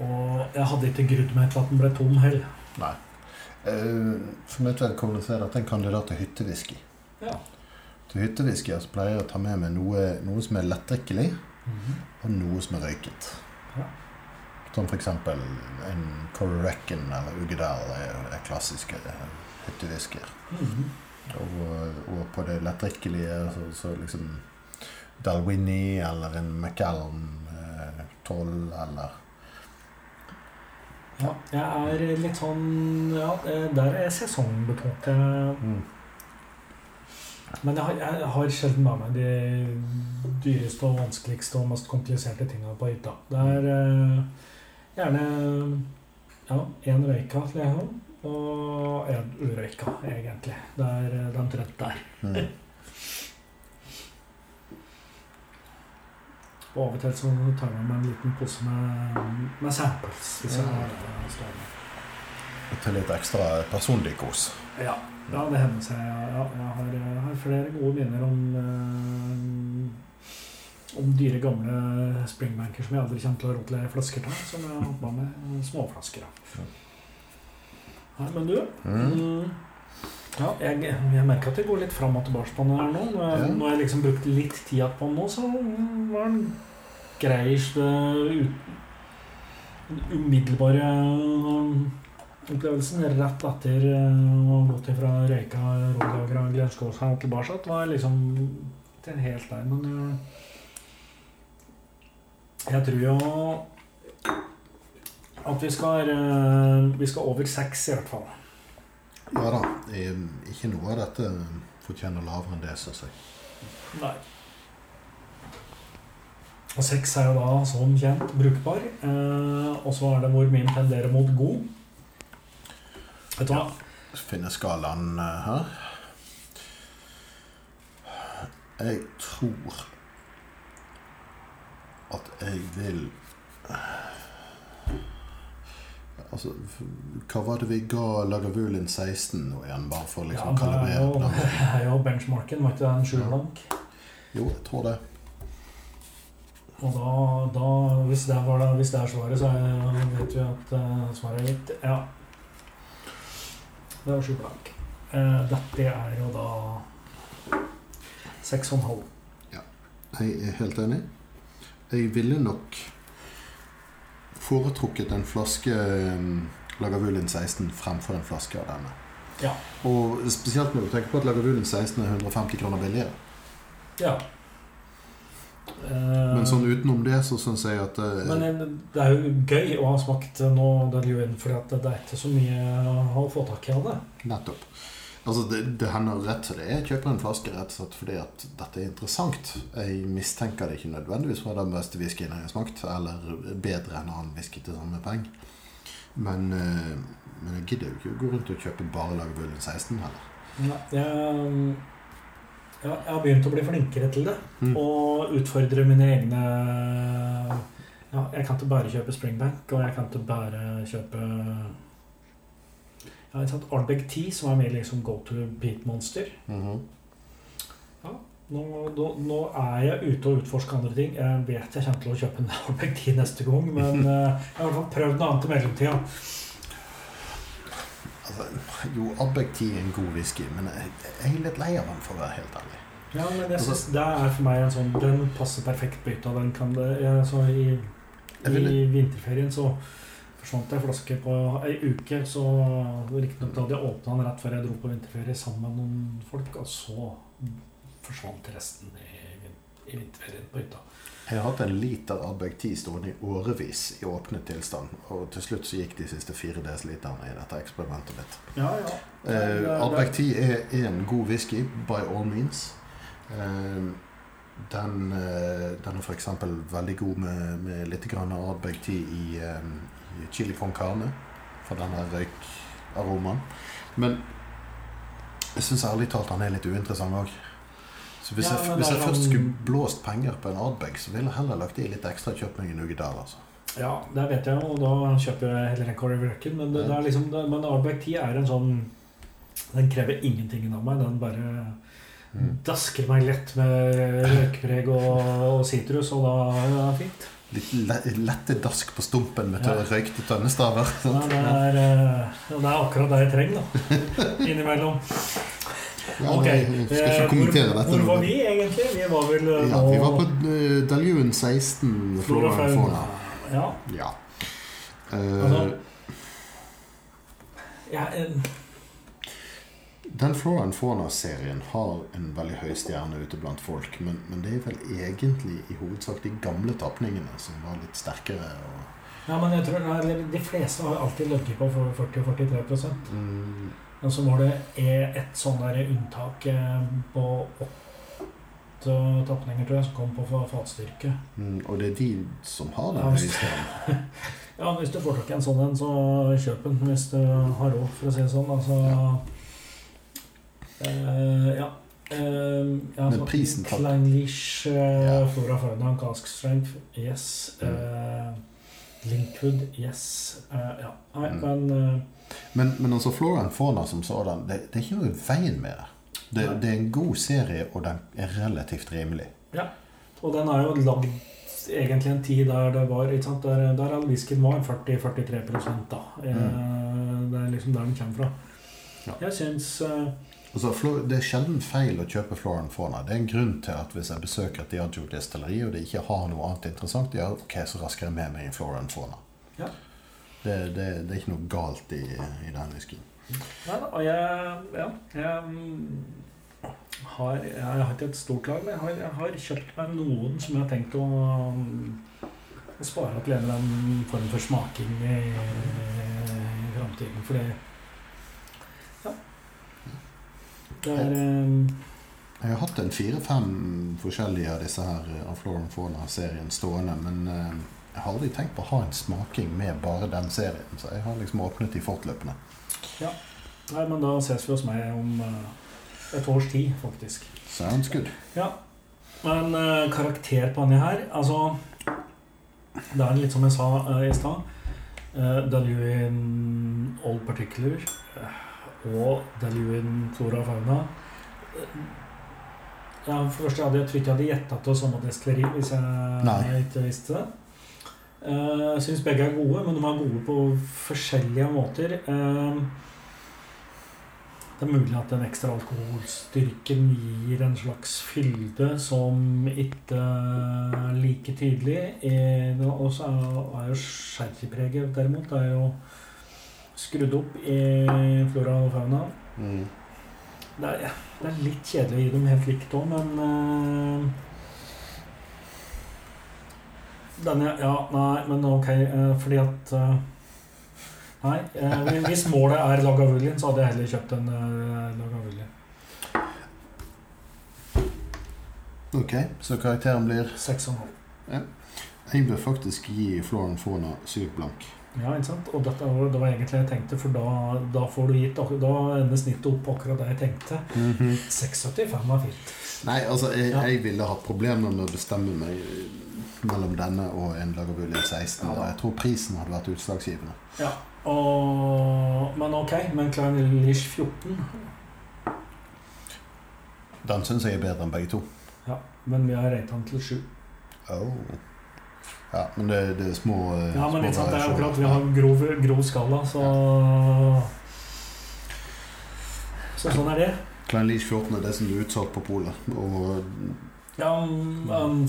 Og jeg hadde ikke grudd meg til at den ble tom heller. Nei. Uh, for mitt vedkommende så er dette en kandidat til hyttewhisky. Ja. Til hyttewhisky pleier jeg å ta med meg noe, noe som er lettdrikkelig, og noe som er røyket. Som eksempel en Correcken eller Ugedal er, er klassiske hyttedisker. Mm -hmm. Og, og på det lettdrikkelige så, så liksom Dalwini eller en Macallan eh, 12 eller Ja, jeg er litt sånn Ja, eh, der er sesongbetont. Mm. Men jeg har, jeg har sjelden med meg de dyreste og vanskeligste og mest kompliserte tinga på hytta. Det er eh, gjerne ja, én røyka, til jeg har, og én urøyka, egentlig. Det er eh, den trøtt der. Mm. Og av og til så tar jeg med meg en liten pose med, med samples. Hvis jeg har det stående. Til litt ekstra personlig kos. Ja, ja det hender seg. Ja, jeg, har, jeg har flere gode minner om eh, om dyre, gamle springbanker som jeg aldri kommer til å rote flasker til. Som jeg har hoppa med småflasker av. Nei, men du Mm. Ja, jeg, jeg merker at jeg går litt fram og tilbake på den her nå. Når jeg, Ja. når jeg liksom brukte litt tid på den nå, så var den greiest den umiddelbare um, opplevelsen rett etter uh, å ha gått ifra Røyka, Rådlagra, Glenskåsa og tilbake. Det var liksom ikke helt der, men uh, jeg tror jo at vi skal, uh, vi skal over seks, i hvert fall. Ja da. eh, Ikke noe av dette fortjener lavere enn det, syns seg. Nei. Og seks er jo da som kjent brukbar. Eh, og så er det hvor min tenderer mot god. Vet du hva? Finne skalaen eh, her. Jeg tror at jeg vil Altså, hva var det vi ga Lagavulin 16 nå igjen, bare for å Ja, liksom er kalibrere jo, jo benchmarken, var ikke det en sju blank? Jo, jeg tror det. Og da, da hvis, det var, hvis det er svaret, så er, vet vi at uh, svaret er gitt. Ja. Det var sju blank. Uh, dette er jo da seks og en halv. Jeg er helt enig. Jeg ville nok foretrukket en flaske um, Lagavulin 16 fremfor en flaske av denne. Ja. Og spesielt når du tenker på at Lagavulin 16 er 150 kroner billigere. Ja. Eh, Men sånn utenom det så syns jeg at eh, Men eh, det er jo gøy å ha smakt nå Deljuven, for at det er ikke så mye å få tak i av det. Nettopp. Altså, det, det hender rett som det er. Jeg kjøper en flaske rett og slett fordi at dette er interessant. Jeg mistenker det ikke nødvendigvis fra den beste whiskyen jeg har smakt, eller bedre enn annen whisky til samme peng. Men, eh, men jeg gidder jo ikke å gå rundt og kjøpe bare Lagerbullen 16 heller. Ja, jeg, ja, jeg har begynt å bli flinkere til det. Mm. Og utfordre mine egne Ja, jeg kan ikke bare kjøpe Springbank, og jeg kan ikke bare kjøpe ja, ikke sant, Arnbeck 10, som er mer liksom go to beat monster. Mhm. Nå, nå, nå er jeg ute og utforsker andre ting. Jeg vet jeg kommer til å kjøpe en Ardbeg 10 neste gang, men eh, jeg har i hvert fall prøvd noe annet i mellomtida. altså, jo, Ardbeg 10 er en god whisky, men jeg, jeg er litt lei av den, for å være helt ærlig. Ja, men jeg Altså- synes det er for meg en sånn Den passer perfekt av Den kan det så i, I vinterferien så forsvant ei flaske på ei uke. Så riktignok hadde jeg åpna den rett før jeg dro på vinterferie sammen med noen folk, og så forsvant resten i, i vinterferien på hytta. Jeg har hatt en liter Abeg 10 stående i årevis i åpnet tilstand, og til slutt så gikk de siste fire desiliterne i dette eksperimentet mitt. Ja, ja. Eh, Det- det- 10 er, en god whisky, by all means. Eh, den, eh, den er f.eks. veldig god med, med litt Abeg Ardbeg 10 eh, i chili con carne, for denne røykaromaen. Men jeg syns ærlig talt han er litt uinteressant òg. Så hvis, Ja, jeg, hvis jeg først skulle blåst penger på en Ardbeg, så ville jeg heller lagt i litt ekstra kjøpt meg en. Altså. ja, det vet jeg, og da kjøper jeg heller en Corey Reckon. Men, det, det er liksom, det, men Ardbeg 10 er en sånn Den krever ingenting av meg. Den bare Mm. dasker meg lett med røykpreg og og og da er det fint. Litt lette dask på stumpen med Ja. tørre røykte tønnestaver. Ja, det, er, eh, det er akkurat det jeg trenger, da. Innimellom. Ja, Ok, jeg skal ikke eh, kommentere hvor, dette. Hvor var vi egentlig? Vi var vel eh, Ja, vi var på Daljuen 16, Flora og Fauna. Ja. Ja. Uh, Altså- ja en, den Flora and Fauna-serien har en veldig høy stjerne ute blant folk, men, men det er vel egentlig i hovedsak de gamle tapningene som var litt sterkere. Ja, men jeg tror nei, de fleste har alltid ligget på 40-43 mm, Men så var det e- et sånn der unntak eh, på åtte tapninger, tror jeg, som kom på fa- fatstyrke. mm, og det er de som har den Ja, høye stjernen. Ja, hvis du får tak i en sånn en, så kjøp den hvis du har råd, for å si det sånn. Altså eh, Ja. Uh, ja, Men prisen tatt. Klein uh, eh, Ja. Flora Fauna, Cask Strength, yes. Mm. Uh, Linkwood, yes. Eh, ja. Nei, Mm. men eh, Men, men altså Flora and Fauna som sådan, det, det er ikke noe i veien med det. det. Det er en god serie, og den er relativt rimelig. Ja, Og den er jo lagd egentlig en tid der det var ikke sant? Der, der all whiskyen var 40-43 da. Eh, Det er liksom der den kommer fra. Ja. Jeg syns eh, Altså, Det er sjelden feil å kjøpe Flora and Fauna. Det er en grunn til at hvis jeg besøker et Diagio destilleri og det ikke har noe annet interessant, ja, ok, så rasker jeg med meg en Flora and Fauna. Ja. Det, det, det er ikke noe galt i, i den whiskyen. Nei da, og jeg Ja, jeg mm, har Jeg har ikke et stort lag, men jeg har, jeg har kjøpt meg noen som jeg har tenkt å, mm, å spare til en eller annen form for smaking i, i framtiden. For det Ja. Det er eh, Jeg har hatt en fire-fem forskjellige av disse her eh, av Florian Fauna-serien stående, men eh, jeg har aldri tenkt på å ha en smaking med bare den serien, så jeg har liksom åpnet de fortløpende. Nei, men da ses vi hos meg om eh, et års tid, faktisk. Sounds good. Ja. Men karakter på denne her Altså Det er litt som jeg sa i stad. Uh, Daluin Old Particular eh, og Daluin Flora og Fauna. Eh, ja, for det hadde jeg tror ikke jeg hadde gjetta til samme destilleri hvis jeg Nei. ikke visste det. Jeg Jeg syns begge er gode, men de er gode på forskjellige måter. Eh, det er mulig at den ekstra alkoholstyrken gir en slags fylde som ikke er like tydelig. Eh, Og så er jo sherrypreget derimot det er jo skrudd opp i flora og fauna. Mm. Det er, det er litt kjedelig å gi dem helt likt òg, men uh, Denne Ja, nei, men ok, uh, fordi at uh, Nei, eh, hvis målet er Lagavulin, så hadde jeg heller kjøpt en Lagavulin. Ok, så karakteren blir Seks og en halv. Jeg bør faktisk gi Floren Fauna syv blank. Ja, ikke sant? Og dette var, det var egentlig jeg tenkte, for da, da får du gitt Da ender snittet opp på akkurat det jeg tenkte. 6,75 var fint. Nei, altså, jeg, Ja. jeg ville hatt problemer med å bestemme meg eh, mellom denne og en Lagavulin 16. Ja jeg tror prisen hadde vært utslagsgivende. Ja, og, men ok, men Klein Lish 14 Den syns jeg er bedre enn begge to. Ja, men vi har regnet den til 7. Oh. Ja, men det, det er små eh, Ja, men små sant, det er akkurat vi har grov, grov skala, så Så sånn er det. Klein Leach 14 er det som er utsolgt på polet. Ja, um,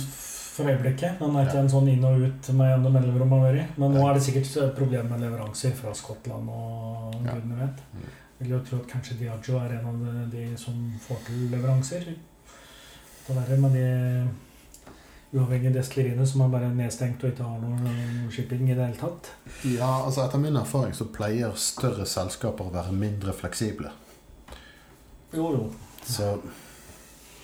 for øyeblikket. Den er ikke en sånn inn og ut med jevne mellomrom vært. Men nå er det sikkert et problem med leveranser fra Skottland og Ja. gudene vet. Mm. Vil jo tro at kanskje Diagio er en av de, de som får til leveranser. Det verre med de uavhengige destilleriene som er bare nedstengt og ikke har noe shipping i det hele tatt. ja, altså etter min erfaring så pleier større selskaper å være mindre fleksible. Jo, jo. Så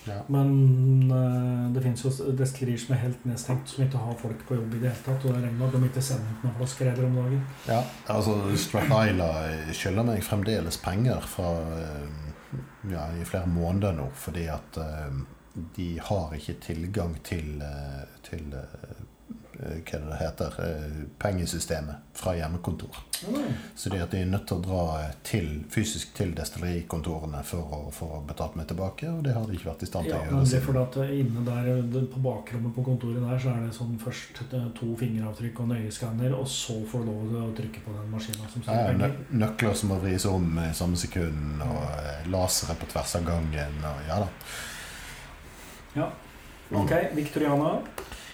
ja. Men uh, det finnes jo destillerier som er helt nedstengt, som ikke har folk på jobb i det hele tatt. Og det regner med at de ikke sender ut noen flasker heller om dagen. ja altså Strathila skylder meg fremdeles penger fra eh, ja, i flere måneder nå, fordi at eh, de har ikke tilgang til, eh, til eh, hva er det heter, eh, pengesystemet fra hjemmekontor. Så de, er nødt til å dra til, fysisk til destillerikontorene for å få betalt meg tilbake, og det har de ikke vært i stand til Ja, å men gjøre. det er fordi at inne der, på bakrommet på kontoret der, så er det sånn først eh, to fingeravtrykk og nøyeskanner, og så får du lov til å trykke på den maskinen som Ja, styrer nø penger. nøkler som må vris om i samme sekund, og eh, lasere på tvers av gangen, og ja da. Ja. Ok, Victoriana.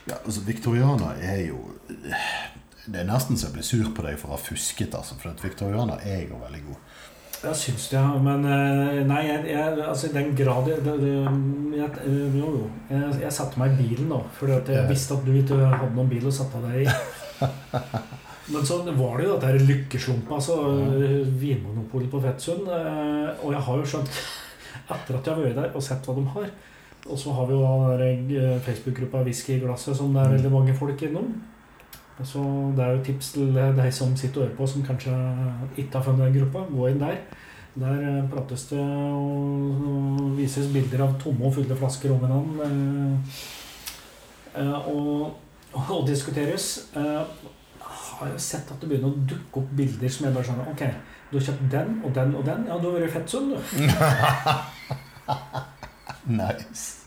Ja, altså, Victoriana er jo Det er nesten så jeg blir sur på deg for å ha fusket, altså, for at Victoriana er jo veldig god. Jeg syns det, ja. Men eh, nei, jeg, jeg, altså i den grad jeg, jeg, eh, Jo, jo. Jeg, satte meg i bilen, da. Fordi at jeg visste at du ikke hadde noen bil å sette deg i. Men så var det jo dette lykkeslumpa, altså Vinmonopolet på Fettsund. Og jeg har jo skjønt, etter at jeg har vært der og sett hva de har Og så har vi jo eh, Facebook-gruppa Whisky i glasset, som det er veldig mange folk innom. Så det er jo tips til deg som sitter og hører på, som kanskje ikke har funnet den gruppa. Gå inn der. Der eh, prates det og, vises bilder av tomme og fulle flasker om hverandre. Eh, og, og diskuteres. Jeg har jo sett at det begynner å dukke opp bilder som jeg bare skjønner Ok, du har kjøpt den og den og den. Ja, du har vært fettsund, du. Nice.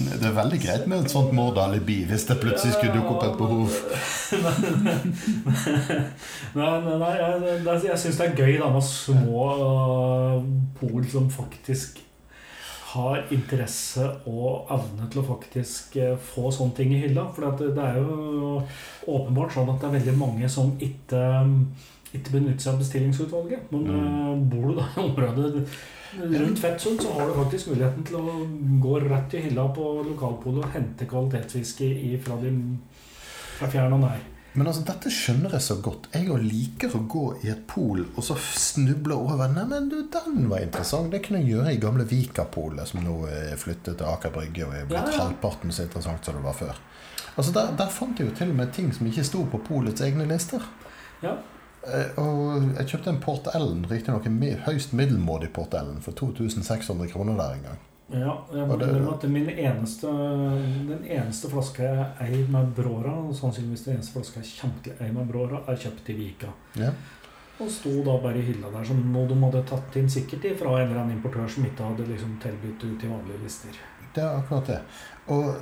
Det er veldig greit med et sånt mordalibi hvis det plutselig skulle dukke opp et behov. nei, nei, nei, jeg, jeg syns det er gøy da med små uh, pol som faktisk har interesse og evne til å faktisk eh, få sånne ting i hylla. For det det er jo åpenbart sånn at det er veldig mange som ikke, ikke benytter seg av bestillingsutvalget. Men mm. bor du da i området rundt Fettsund, så har du faktisk muligheten til å gå rett i hylla på lokalpolet og hente kvalitetsfiske fra, din, fra fjern og nær. Men altså, dette skjønner jeg så godt. Jeg liker å gå i et pol og så snuble over Nei, men du, den var interessant. Det kunne jeg gjøre i gamle Vikapolet, som nå er flyttet til Aker Brygge og er blitt Ja, ja. halvparten så interessant som det var før. Altså, der, der fant jeg jo til og med ting som ikke sto på polets egne lister. Ja. Eh, Og jeg kjøpte en Port Ellen, riktignok en høyst middelmådig Port Ellen, for 2600 kroner der en gang. Ja, jeg må innrømme at min eneste, den eneste flaska jeg eier med Bråra, og sannsynligvis den eneste flaska jeg kommer til å eie med Bråra, er kjøpt i Vika. Ja. Og sto da bare i hylla der, som noe de hadde tatt inn sikkert fra en eller annen importør som ikke hadde liksom tilbudt ut i vanlige lister. Det er akkurat det. Og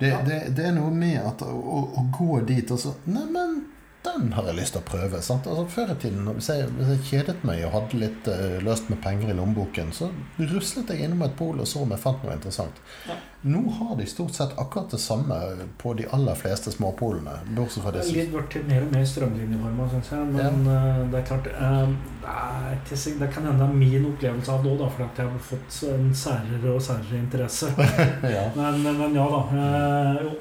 det, Ja. det, det er noe med at å, å, å gå dit og så Neimen, den har jeg lyst til å prøve. Sant? Altså, før i tiden, hvis jeg, hvis jeg kjedet meg og hadde litt uh, løst med penger i lommeboken, så ruslet jeg innom et pol og så om jeg fant noe interessant. Ja. Nå har de stort sett akkurat det samme på de aller fleste småpolene. Bortsett fra det har litt blitt mer og mer strømlinjeforma, syns jeg. Men eh, det er klart uh, det, er det kan hende det er min opplevelse av det òg, for jeg har fått en særere og særere interesse. ja. Men, men, men ja da. eh, jo.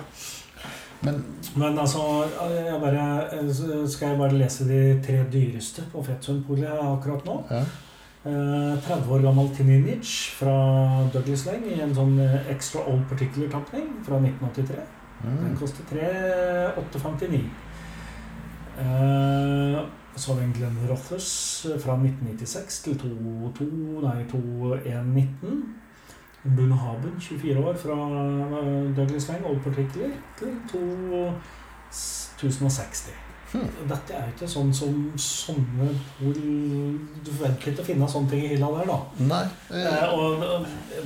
Men Men altså, jeg bare, skal jeg bare lese de tre dyreste på Fetsundpolet akkurat nå? ja. Eh, 30 år gammel Tininic fra Douglas Lane i en sånn eh, Extra Old Particular-tapning fra 1983. Den mm. koster 3859. Eh, så har vi en Glenn Rothus fra 1996 til 22, nei, 2119. Bunhaben, 24 år, fra eh, Douglas Lang, Old Particular, til 2060. Hmm. Dette er jo ikke sånn som sånne hvor Du forventer ikke å finne sånne ting i hylla der, da. Nei. Eh, og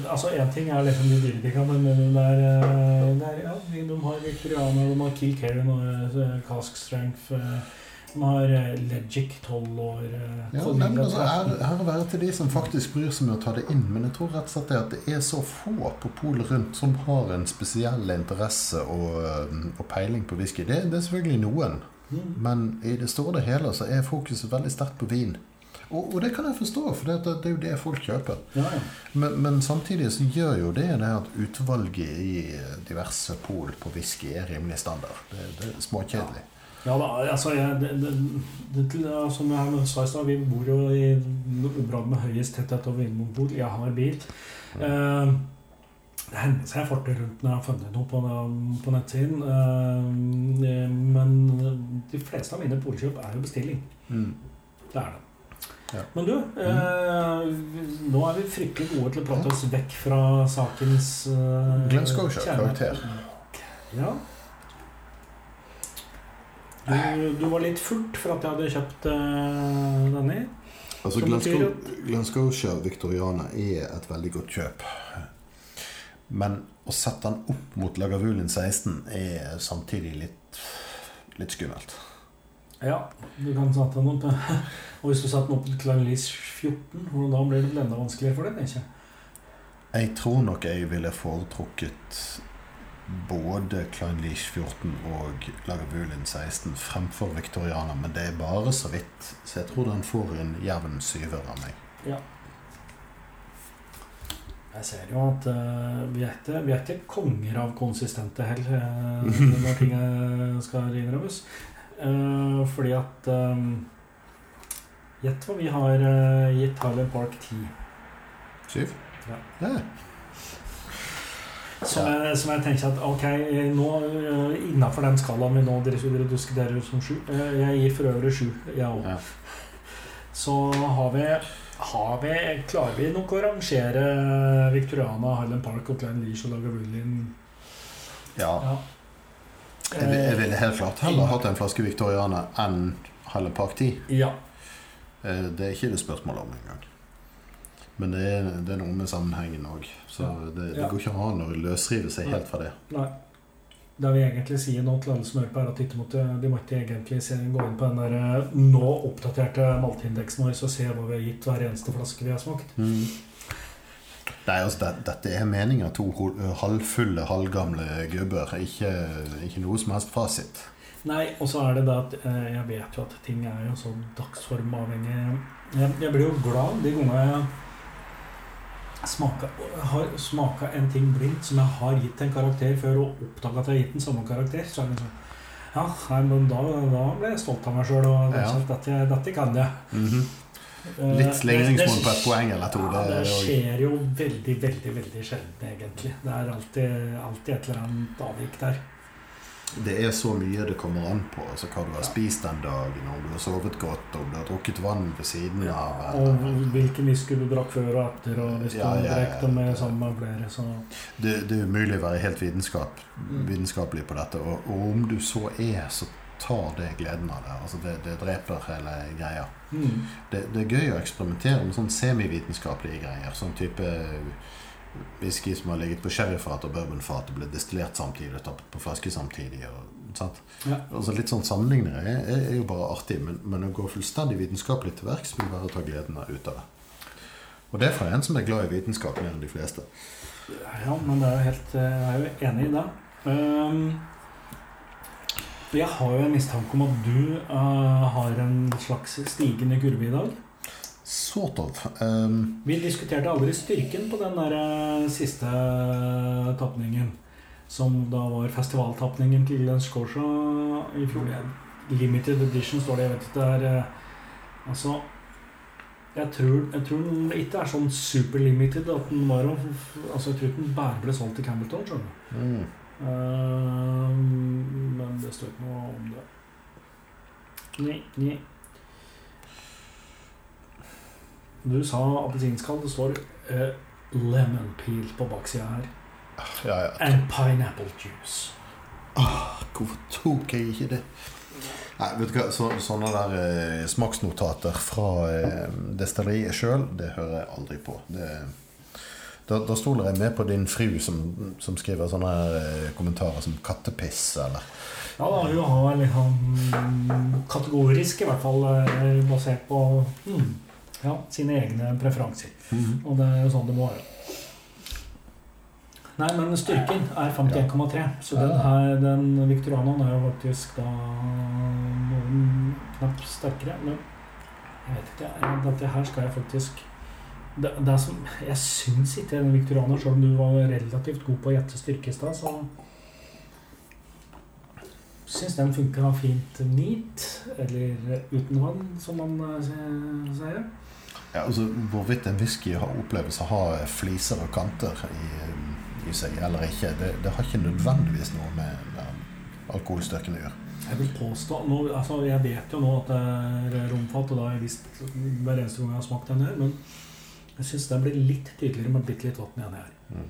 altså Én ting er liksom de dyre tingene, men men det er, eh, det er ja, de, har Victoriana, de har Kill Karen og eh, Cask Strength. eh, De har eh, Legic 12 år. eh, Ja, men altså, 13. her, å være til de som faktisk bryr seg med å ta det inn. Men jeg tror rett og slett at det er så få på polet rundt som har en spesiell interesse og, og peiling på whisky. Det, det er selvfølgelig noen, Mm. men i det store og hele så er fokuset veldig sterkt på vin. Og, og det kan jeg forstå, for det, det er jo det folk kjøper. Ja, ja. Men, men samtidig så gjør jo det det at utvalget i diverse pol på whisky er rimelig standard. Det, det er småkjedelig. Ja da, altså jeg, det, det, det, Som jeg sa i stad, vi bor jo i området med høyest tetthet og vinmonopol. Jeg har bil. Eh, det hender seg jeg farter rundt når jeg har funnet noe på, på nettsiden. Eh, men de fleste av mine polkjøp er jo bestilling. Mm. Det er det. Ja. Men du, eh, nå er vi fryktelig gode til å prate oss vekk fra sakens eh, Glenn Scotia, karakter. Ja. Du, du var litt furt for at jeg hadde kjøpt uh, denne. Altså, Glasgow, Glasgow Victoriana er et veldig godt kjøp. Men å sette den opp mot Lagavulin 16 er samtidig litt, litt skummelt. Ja, du kan sette den opp. Og hvis du setter den opp til Klein-Lys 14, og da blir det enda vanskeligere for deg, ikke? Jeg tror nok jeg ville foretrukket både Klein Leach 14 og Lagavulin 16 fremfor Victoriana, men det er bare så vidt. Så jeg tror den får en jevn syver av meg. Jeg ser jo at uh, vi, er ikke, vi er ikke konger av konsistente heller, uh, når ting skal innrømmes. Uh, fordi at Gjett Gjett hva vi har gitt Highland Park 10. Syv? Ja. Ja. Som, jeg, som jeg tenker at ok, nå uh, innafor den skalaen vi nå diskuterer som sju uh, Jeg gir for øvrig sju, jeg òg. Ja. Så har vi, har vi Klarer vi nok å rangere Victoriana, Highland Park og Klein Leach og Lagavulin? ja. Ja. Jeg, jeg ville helt klart heller hatt en flaske Victoriana enn Highland Park 10. Ja. Eh, Det er ikke det spørsmålet om engang. Men det er, det er noe med sammenhengen òg. Så det, det går ikke an å løsrive seg helt fra det. Nei. Det vi egentlig sier nå til alle som hører på, er at de måtte, de måtte egentlig se, gå inn på den der eh, nå oppdaterte malteindeksen vår og se hva vi har gitt hver eneste flaske vi har smakt. Nei, altså, det, Dette er meninga to halvfulle, halvgamle gubber. Ikke, ikke noe som helst fasit. Nei, og så er det det at eh, jeg vet jo at ting er jo så dagsformavhengig. Jeg, jeg blir jo glad de gangene jeg smaka, har smaka en ting blindt som jeg har gitt en karakter før, og oppdaga at jeg har gitt den samme karakter. Så er det sånn Ja, nei, men da, da ble jeg stolt av meg sjøl, og Ja. ja. dette, dette kan jeg. Mhm. Litt legningsmål på et poeng eller to. Ja, Det, er skjer jo veldig, veldig veldig sjelden, egentlig. Det er alltid, alltid et eller annet avvik der. Det er så mye det kommer an på. Altså Hva du har spist den dagen, om du har sovet godt, om du har drukket vann ved siden av. Og hvilken whisky du drakk før og etter, og hvis du Ja, har ja, ja, drukket med sammen med flere, så Det, det er umulig å være helt vitenskap, Mm. vitenskapelig på dette. Og, og om du så er, så tar det gleden av det. Altså det, det dreper hele greia. mm. Det, det er gøy å eksperimentere med sånn semivitenskapelige greier. Sånn type whisky som har ligget på sherryfat og bourbonfat og blitt destillert samtidig og tappet på flaske samtidig. Og? Ja. Altså Litt sånn sammenlignere er, er, jo bare artig, men, men å gå fullstendig vitenskapelig til verks vil være å ta gleden av- ut av det. Og det er fra en som er glad i vitenskap mer enn de fleste. Ja, men det er jo helt, jeg er jo enig i det. Um, jeg har jo en mistanke om at du uh, har en slags stigende kurve i dag. Sort of. Um, Vi diskuterte aldri styrken på den der eh, siste eh, tapningen. Som da var festivaltapningen til Lens Corsa i fjor. Limited edition står det. Jeg vet ikke, det er eh, Altså jeg tror, jeg tror den ikke er sånn super limited at den var Altså, jeg tror ikke den bare ble solgt til Campbellton, skjønner du. mm. Eh, men det står ikke noe om det. Nei, nei. Du sa appelsinskall. Det står eh, lemon peel på baksida her. Ja, ja. And pineapple juice. Hvorfor tok jeg ikke det? Nei, vet du hva, så, Sånne der eh, smaksnotater fra eh, destilleriet sjøl, det hører jeg aldri på. Det, da, da stoler jeg med på din fru som, som skriver sånne her, eh, kommentarer som 'kattepiss' eller Ja, da, hun har sånn kategorisk, i hvert fall eh, basert på mm, ja, sine egne preferanser. Og det er jo sånn det må være. Nei, men styrken er 51,3. Så den her, den Victorianoen er jo faktisk da noen knapt sterkere. Men jeg vet ikke. Dette her skal jeg faktisk det, det som, Jeg syns ikke den Victorianoen, selv om du var relativt god på å gjette styrke i stad, så syns den funka fint neat, eller uten vann, som man eh, sier. Ja, altså, Hvorvidt en whisky har opplevelse ha fliser og kanter i, i seg eller ikke, det, det har ikke nødvendigvis noe med, med alkoholstyrken å gjøre. Jeg vil påstå nå, altså Jeg vet jo nå at det er romfat, og da har jeg visst hver eneste gang jeg har smakt den her, men jeg syns den blir litt tydeligere med bitte litt vann igjen her. Mm.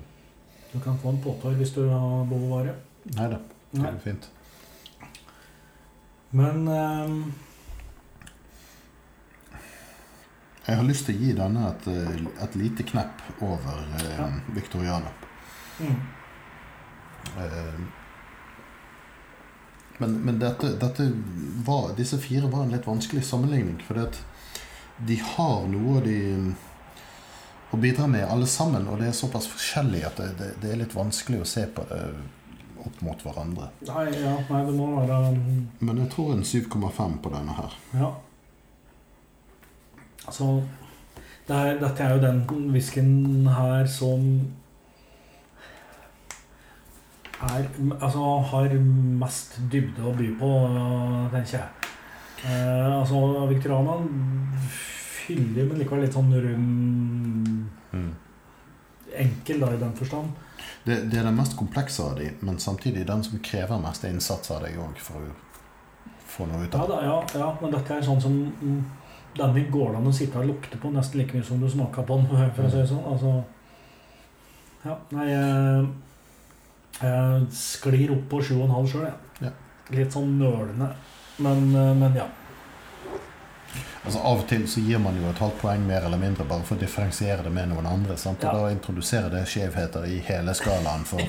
Du kan få en påtår hvis du har behov for det. Nei da, det er fint. Men ehm, Jeg har lyst til å gi denne et, et lite knepp over eh. Victoriana. mm, Eh, Men, men dette, dette var, disse fire var en litt vanskelig sammenligning. For de har noe de å bidra med, alle sammen. Og det er såpass forskjellig at det, det, det er litt vanskelig å se på det opp mot hverandre. Nei, ja, nei, det må være Men jeg tror en 7,5 på denne her. Ja. Altså det er, Dette er jo den whiskyen her som er Altså har mest dybde å by på, tenker jeg. Eh, altså Victoriana fyller, men likevel litt sånn rund Mm. Enkel, da, i den forstand. Det, det er den mest komplekse av de, men samtidig den som krever mest innsats av deg òg, for å få noe ut Ja, da, ja, ja, men dette er sånn som mm, denne går det an å sitte og lukte på nesten like mye som du smaker på den, for å si det sånn. Altså, ja, nei, jeg, jeg sklir opp på 7,5 sjøl, jeg. Ja. Litt sånn nølende. Men, eh, men ja. Altså Av og til så gir man jo et halvt poeng mer eller mindre bare for å differensiere det med noen andre. Sant? Og Ja. da introduserer det skjevheter i hele skalaen for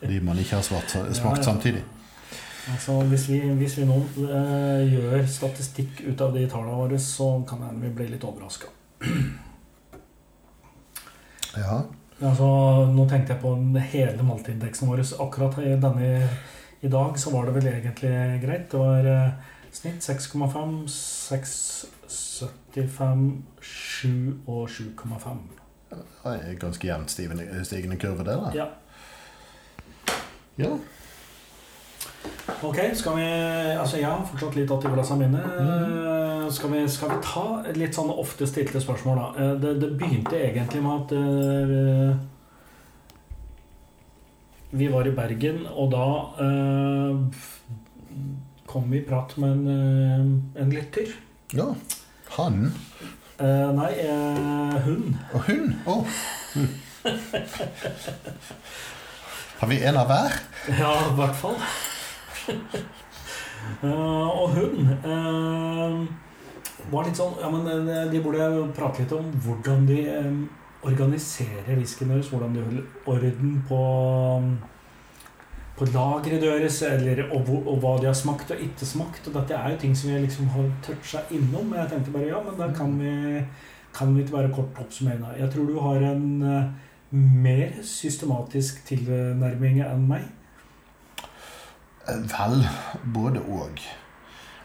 de man ikke har smakt, smakt samtidig. Altså, hvis vi, hvis vi nå eh, gjør statistikk ut av de tallene våre, så kan det hende vi blir litt overraska. Ja. Altså, nå tenkte jeg på hele maltindeksen vår. Akkurat i denne i dag så var det vel egentlig greit. Det var eh, snitt 6,5, 6,75, 7 og 7,5. Det er ganske jevnt stigende kurve, det. da. Ja. Ja. Ok, skal vi Altså, jeg har fortsatt litt glassene mine. Mm. Skal, vi, skal vi ta litt sånne ofte stilte spørsmål, da? Eh, Det, det begynte egentlig med at uh, vi var i Bergen, og da uh, kom vi i prat med en, en lytter. ja. Han Uh, nei, hun. og hun. Å. Hm. Har vi en av hver? Ja, i hvert fall. Eh, og hun uh, var litt sånn Ja, men eh, de burde prate litt om hvordan de um, organiserer whiskyen deres. Hvordan de holder orden på på lageret deres, eller, og, og hva de har smakt og ikke smakt. Og dette er jo ting som vi liksom har toucha innom. Men jeg tenkte bare ja, men da kan vi, kan vi ikke bare kort oppsummere. Jeg tror du har en mer systematisk tilnærming enn meg. Vel, både og.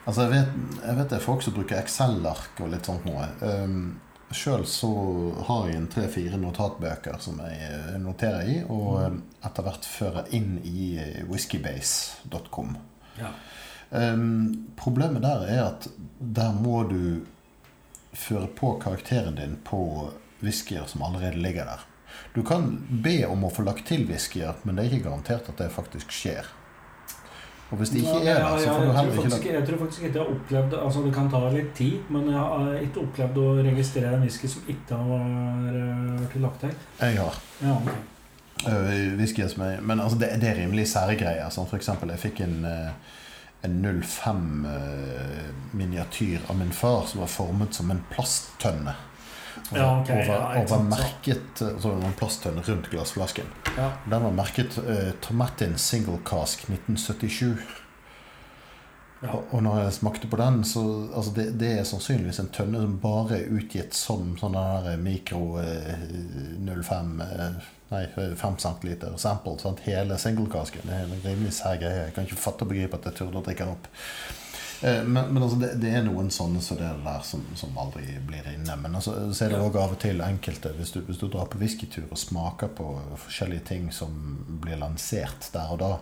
Altså, jeg vet, jeg vet det er folk som bruker Excel-ark og litt sånt noe. Um, Sjøl så har jeg en tre-fire notatbøker som jeg eh, noterer i, og um, etter hvert fører inn i eh, whiskybase.com. Ja. Um, problemet der er at der må du føre på karakteren din på whiskyer som allerede ligger der. Du kan be om å få lagt til whiskyer, men det er ikke garantert at det faktisk skjer. Og hvis det ikke er der, så får du heller ikke faktisk, jeg tror faktisk ikke jeg har opplevd Altså Det kan ta litt tid, men jeg har ikke opplevd å registrere en whisky som ikke har eh, vært lagt her. Jeg har. Ja, okay. Whisky som jeg, Men altså, det, det er rimelig sære greier. Sånn, for eksempel, jeg fikk en, øh, en 05 øh, miniatyr av min far som var formet som en plasttønne. Og, Ja, okay, over, ja, over merket Så det var en plasttønne rundt glassflasken. Ja. Den var merket uh, Tomatin Single Cask 1977. Ja. Og, når jeg smakte på den, så altså det, det er sannsynligvis en tønne som bare er utgitt som sånn der mikro eh, 05 eh, Nei, 5 centiliter sample. Sant? Hele single-casken. Det er en rimelig sær greie. Jeg kan ikke fatte og begripe at jeg turde å drikke den opp. Eh, Men, men altså, det, det er noen sånne der som, som aldri blir inne. Men altså, så er det òg av og til enkelte hvis du, hvis du drar på whiskytur og smaker på forskjellige ting som blir lansert der og da,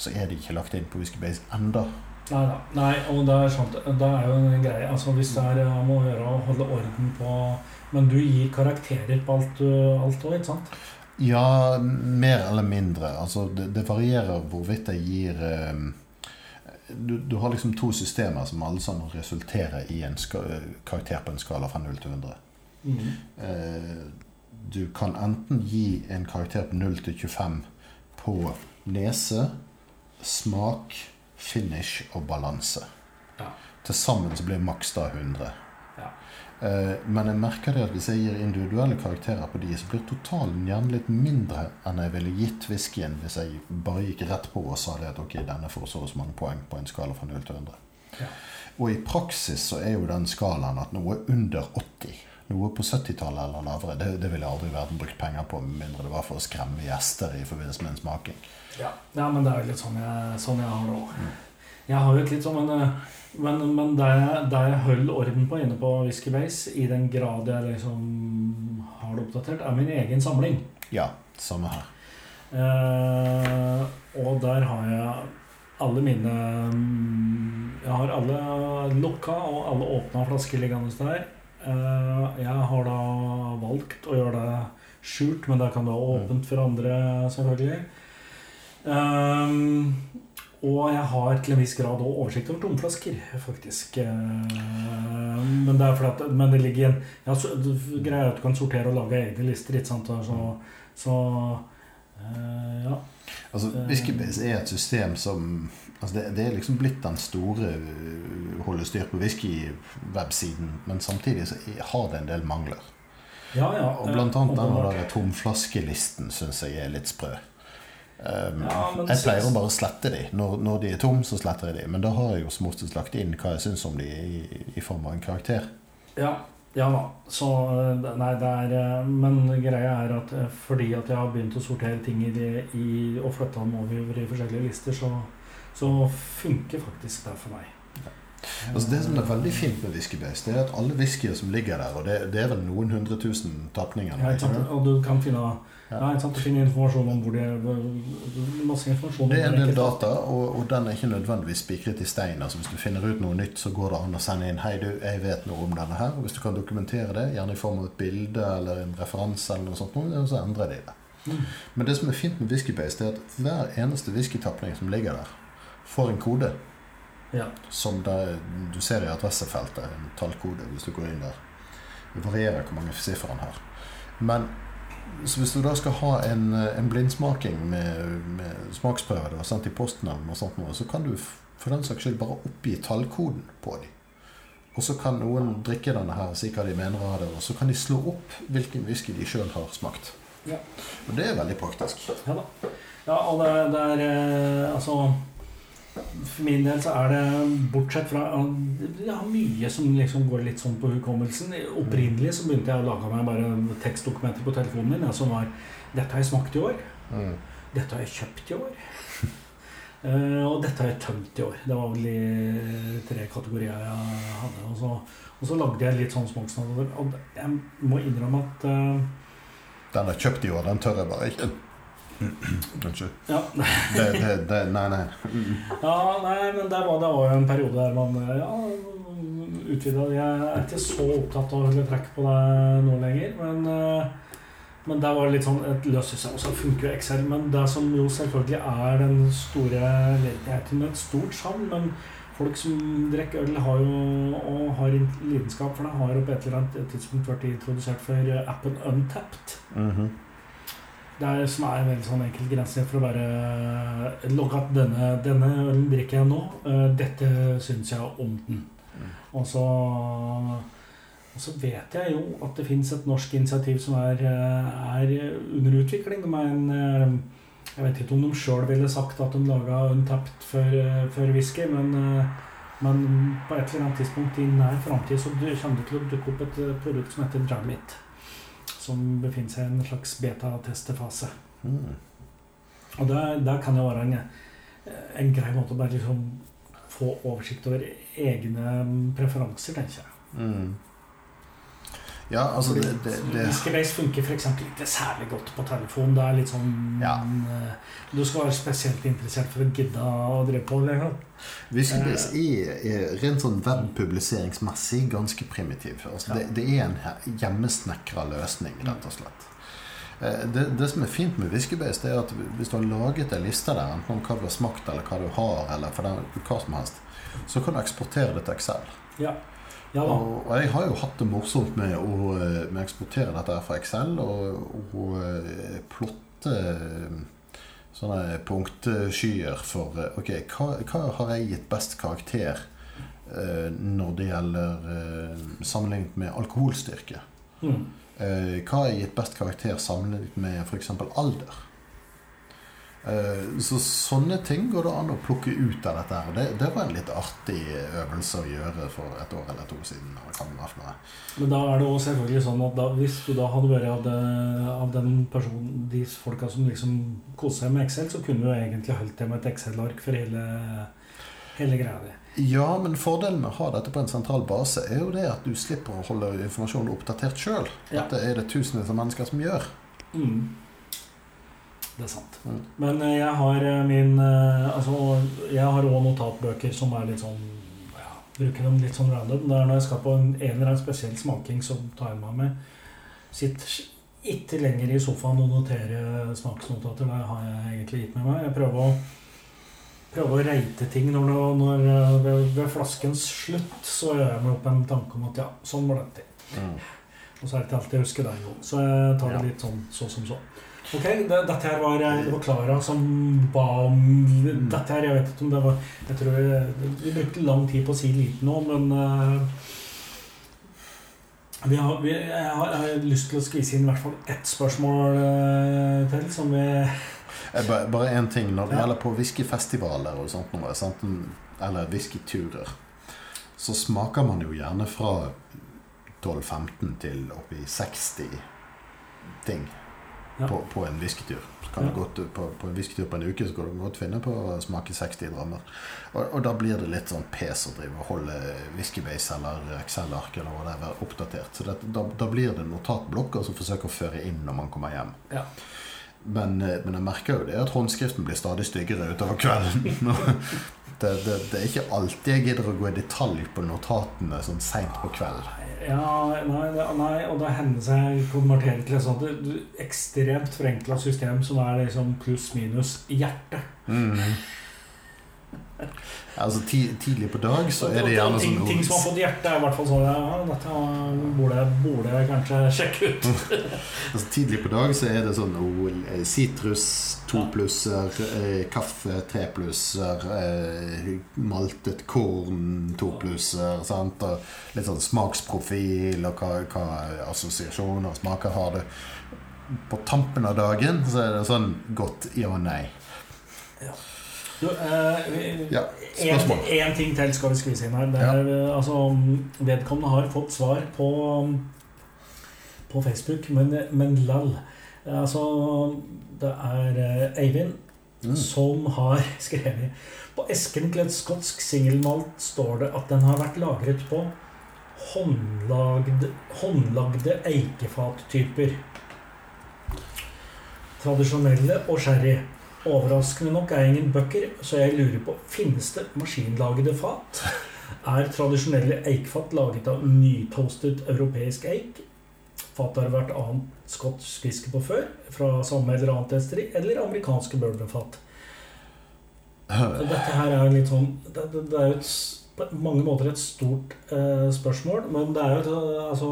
så er de ikke lagt inn på Whiskybase enda. Nei da. Nei, og det er sant. Det er jo en greie. Altså Hvis det er om å gjøre å holde orden på Men du gir karakterer på alt òg, ikke sant? Ja, mer eller mindre. Altså, det, det varierer hvorvidt jeg gir eh, du, du har liksom to systemer som alle sammen resulterer i en karakter på en skala fra 0 til 100. Mm. Eh, du kan enten gi en karakter på 0 til 25 på nese, smak, finish og balanse. Ja. Til sammen så blir maks da 100. Eh, men jeg merker det at hvis jeg gir individuelle karakterer på de, så blir totalen gjerne litt mindre enn jeg ville gitt whiskyen hvis jeg bare gikk rett på og sa det at ok, denne får så og så mange poeng på en skala fra 0 til 100. Ja. Og i praksis så er jo den skalaen at noe under 80 noe på 70-tallet eller lavere, det, det ville aldri vært brukt penger på, med mindre det var for å skremme gjester i forbindelse med en smaking. Ja. ja, men det er jo litt sånn jeg, sånn jeg har det òg. Jeg har jo et litt sånn en eh, men, men det, det jeg holder orden på inne på Whisky Base, i den grad jeg liksom har det oppdatert, er min egen samling. Ja, samme her. Eh, og der har jeg alle mine mm, Jeg har alle lukka og alle åpna flasker liggende der. Eh, jeg har da valgt å gjøre det skjult, men det kan være åpent for andre, selvfølgelig. Um, og jeg har til en viss grad òg oversikt over tomflasker, faktisk. Uh, men det er fordi at Men det ligger en ja, så, Greia er at du kan sortere og lage egne lister, ikke sant? Så, så uh, ja. Altså, Whiskybase er et system som altså det, det, er liksom blitt den store holde styr på whisky-websiden, men samtidig så har det en del mangler. Ja, ja, og blant annet den tomflaskelisten syns jeg er litt sprø. Um, ja, jeg pleier å bare slette de. Når, når, de er tom, så sletter jeg de. Men da har jeg jo som oftest lagt inn hva jeg syns om de i, i, form av en karakter. Ja, ja da. Så Nei, det er eh, Men greia er at eh, fordi at jeg har begynt å sortere ting i, de, i og flytta dem over i forskjellige lister, så, så funker faktisk det for meg. Altså Det som er veldig fint med Whiskybase, det er at alle whiskyer som ligger der, og det, det er vel noen hundre tusen tapninger ja, Og du kan finne, ja. sant, å finne informasjon om hvor det Masse informasjon. Det er en del data, og, og, den er ikke nødvendigvis spikret i stein. Altså Hvis du finner ut noe nytt, så går det an å sende inn 'Hei, du, jeg vet noe om denne her.' Og hvis du kan dokumentere det, gjerne i form av et bilde eller en referanse, eller noe sånt, så endrer de det. Mm. Men det som er fint med Whiskybase, det er at hver eneste whiskytapning som ligger der, får en kode. Ja. Som det, du ser i adressefeltet, en tallkode, hvis du går inn der. Det varierer hvor mange siffer han har. Men så hvis du da skal ha en, en blindsmaking med, med smaksprøve og sendt i posten, eller noe sånt, så kan du for den saks skyld bare oppgi tallkoden på dem. Og så kan noen drikke denne her og si hva de mener av det, og så kan de slå opp hvilken whisky de sjøl har smakt. Ja. Og det er veldig praktisk. Ja da. Ja, og det, det er eh, Altså for min del så er det, bortsett fra ja, mye som liksom går litt sånn på hukommelsen. Opprinnelig så begynte jeg å lage meg bare tekstdokumenter på telefonen min ja, som var Dette har jeg smakt i år. Mm. Dette har jeg kjøpt i år. uh, og dette har jeg tømt i år. Det var vel de tre kategorier jeg hadde. Og så, og så lagde jeg litt sånn smaksnader. Og jeg må innrømme at uh, Den er kjøpt i år, den tør jeg bare ikke. Unnskyld. Ja. det, det, det, nei, nei. ja, nei, men der var det òg en periode der man ja, utvida Jeg er ikke så opptatt av å holde trekk på det nå lenger, men eh, men der var det litt sånn et løst system. Og så funker jo Excel. Men det som jo selvfølgelig er den store ledigheten er et stort savn, men folk som drikker øl, har jo og har lidenskap for det, har jo på et eller annet tidspunkt vært introdusert for appen Untapped. Mm -hmm. Det er, som er en veldig sånn enkel grense for å bare eh, logge at denne, denne drikker jeg nå. Uh, dette syns jeg om den. Mm. Og, så, og så vet jeg jo at det fins et norsk initiativ som er, eh, er under utvikling. De er en, jeg vet ikke om de sjøl ville sagt at de laga Untapped før, før whisky, men, men, på et eller annet tidspunkt i nær framtid så kommer det til å dukke opp et produkt som heter Dramit som befinner seg i en slags beta-testefase. Mm. Og der, der, kan det være en, en grei måte å bare liksom få oversikt over egne preferanser, tenker jeg. Mm. Ja, altså det, det, det... Whiskybase funker f.eks. ikke særlig godt på telefon. Det er litt sånn ja. Eh, du skal være spesielt interessert for å gidde å drive på. Liksom. Whiskybase er, er rent sånn webpubliseringsmessig ganske primitiv. Altså, ja. det, er en hjemmesnekra løsning, rett og slett. Eh, det, det, som er fint med Whiskybase, det er at hvis du har laget en liste der, enten om hva du har smakt, eller hva du har, eller for den, hva som helst, så kan du eksportere det til Excel. Ja. Ja, og, og, jeg har jo hatt det morsomt med å med å eksportere dette fra Excel og, og eh, plotte eh, sånne punktskyer for Ok, hva, hva, har jeg gitt best karakter eh, når det gjelder eh, sammenlignet med alkoholstyrke? Mm. Eh, hva har jeg gitt best karakter sammenlignet med f.eks. alder? Eh, så sånne ting går det an å plukke ut av dette. her Det, det var en litt artig øvelse å gjøre for et år eller to siden. Men da er det også selvfølgelig sånn at da, hvis du da hadde vært av, den personen, de folka som liksom koser seg med Excel, så kunne du egentlig holdt det med et Excel-ark for hele, hele greia di. Ja, men fordelen med å ha dette på en sentral base er jo det at du slipper å holde informasjonen oppdatert sjøl. Ja. Dette er det tusenvis av mennesker som gjør. Mm. Det er sant. Mm. Men eh, jeg har eh, min eh, Altså, jeg har òg notatbøker som er litt sånn ja, Bruker dem litt sånn random. Det er når jeg skal på en, en eller annen spesiell smaking, så tar jeg meg med sitt ikke lenger i sofaen og notere smaksnotater. Det har jeg egentlig gitt med meg. Jeg prøver å, prøver å reite ting når, når, ved, ved, flaskens slutt så gjør jeg meg opp en tanke om at ja, sånn var dette. Mm. Og så er det ikke alltid jeg husker deg Jon. Så jeg tar det litt sånn så som så. Ok, det, dette her var, det var Klara som ba om mm. Dette her, jeg vet ikke om det var Jeg tror Vi brukte lang tid på å si lite nå, men uh, vi har, vi, jeg, har, jeg, har, lyst til å skvise inn i hvert fall ett spørsmål uh, til. Som vi Bare én ting. Når det ja. gjelder på whiskyfestivaler og sånt, noe, sant? eller whiskyturer, så smaker man jo gjerne fra 12-15 til oppi 60 ting ja. på, på, en whiskytur. Kan ja. godt, på, på, en whiskytur på en uke så kan du godt finne på å smake 60 drammer. Og, og, da blir det litt sånn pes å drive og holde whiskybase eller Excel-ark eller hva det er oppdatert. Så det, da, da, blir det notatblokker som forsøker å føre inn når man kommer hjem. Ja. Men, eh, men, jeg merker jo det at håndskriften blir stadig styggere utover kvelden. det, det, det, er ikke alltid jeg gidder å gå i detalj på notatene sånn seint på kvelden. Ja, nei, nei, og det hender seg konvertering til et sånt ekstremt forenkla system som er liksom pluss-minus hjerte. Mm. Altså Tidlig på dag så er det gjerne sånn Ting som har fått hjerte, er i hvert fall sånn ja, dette burde, burde jeg kanskje sjekke ut. altså Tidlig på dag så er det sånn eh, sitrus to plusser, eh, kaffe tre plusser, eh, maltet korn to plusser. Sant? Og litt sånn smaksprofil og hva, hva assosiasjoner og smaker har du. På tampen av dagen så er det sånn godt ja og nei. Ja. Du, eh, ja, en, ting til skal vi skvise inn her. Er, ja. altså, vedkommende har fått svar på, på Facebook, men, men lall. Altså, det er eh, Eivind mm. som har skrevet På esken til et skotsk singelmalt står det at den har vært lagret på håndlagd, håndlagde eikefattyper. Tradisjonelle og sherry. Overraskende nok er jeg ingen bøkker, så jeg lurer på finnes det maskinlagede fat. Er tradisjonelle eikfat laget av nytoastet europeisk eik? Fat har vært annet skotsk fiske på før, fra samme eller annet esteri, eller amerikanske bourbonfat. Dette her er litt sånn Det, det, er jo et, på mange måter et stort eh, spørsmål, men det er jo et, altså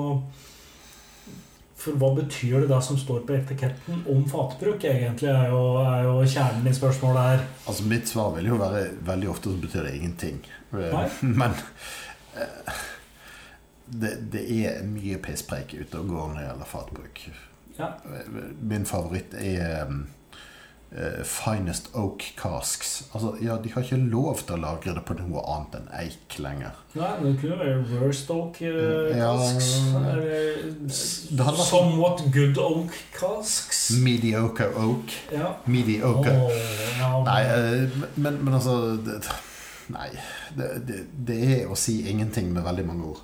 for hva betyr det da som står på etiketten om fatbruk, egentlig, er jo, er jo kjernen i spørsmålet her. Altså Mitt svar vil jo være veldig ofte så betyr det ingenting. Nei. Men eh, det, det, er mye pisspreik ute og går når det gjelder fatbruk. Ja. Min favoritt er uh, Finest Oak Casks. Altså, ja, De har ikke lov til å lagre det på noe annet enn eik lenger. Nei, det kunne være Worst Oak uh, Casks. Ja, somewhat Good Oak Casks. Mediocre Oak. Ja. Mediocre. Oh, ja, Nei, uh, men, men, altså det, Nei, det, det, det, er å si ingenting med veldig mange ord.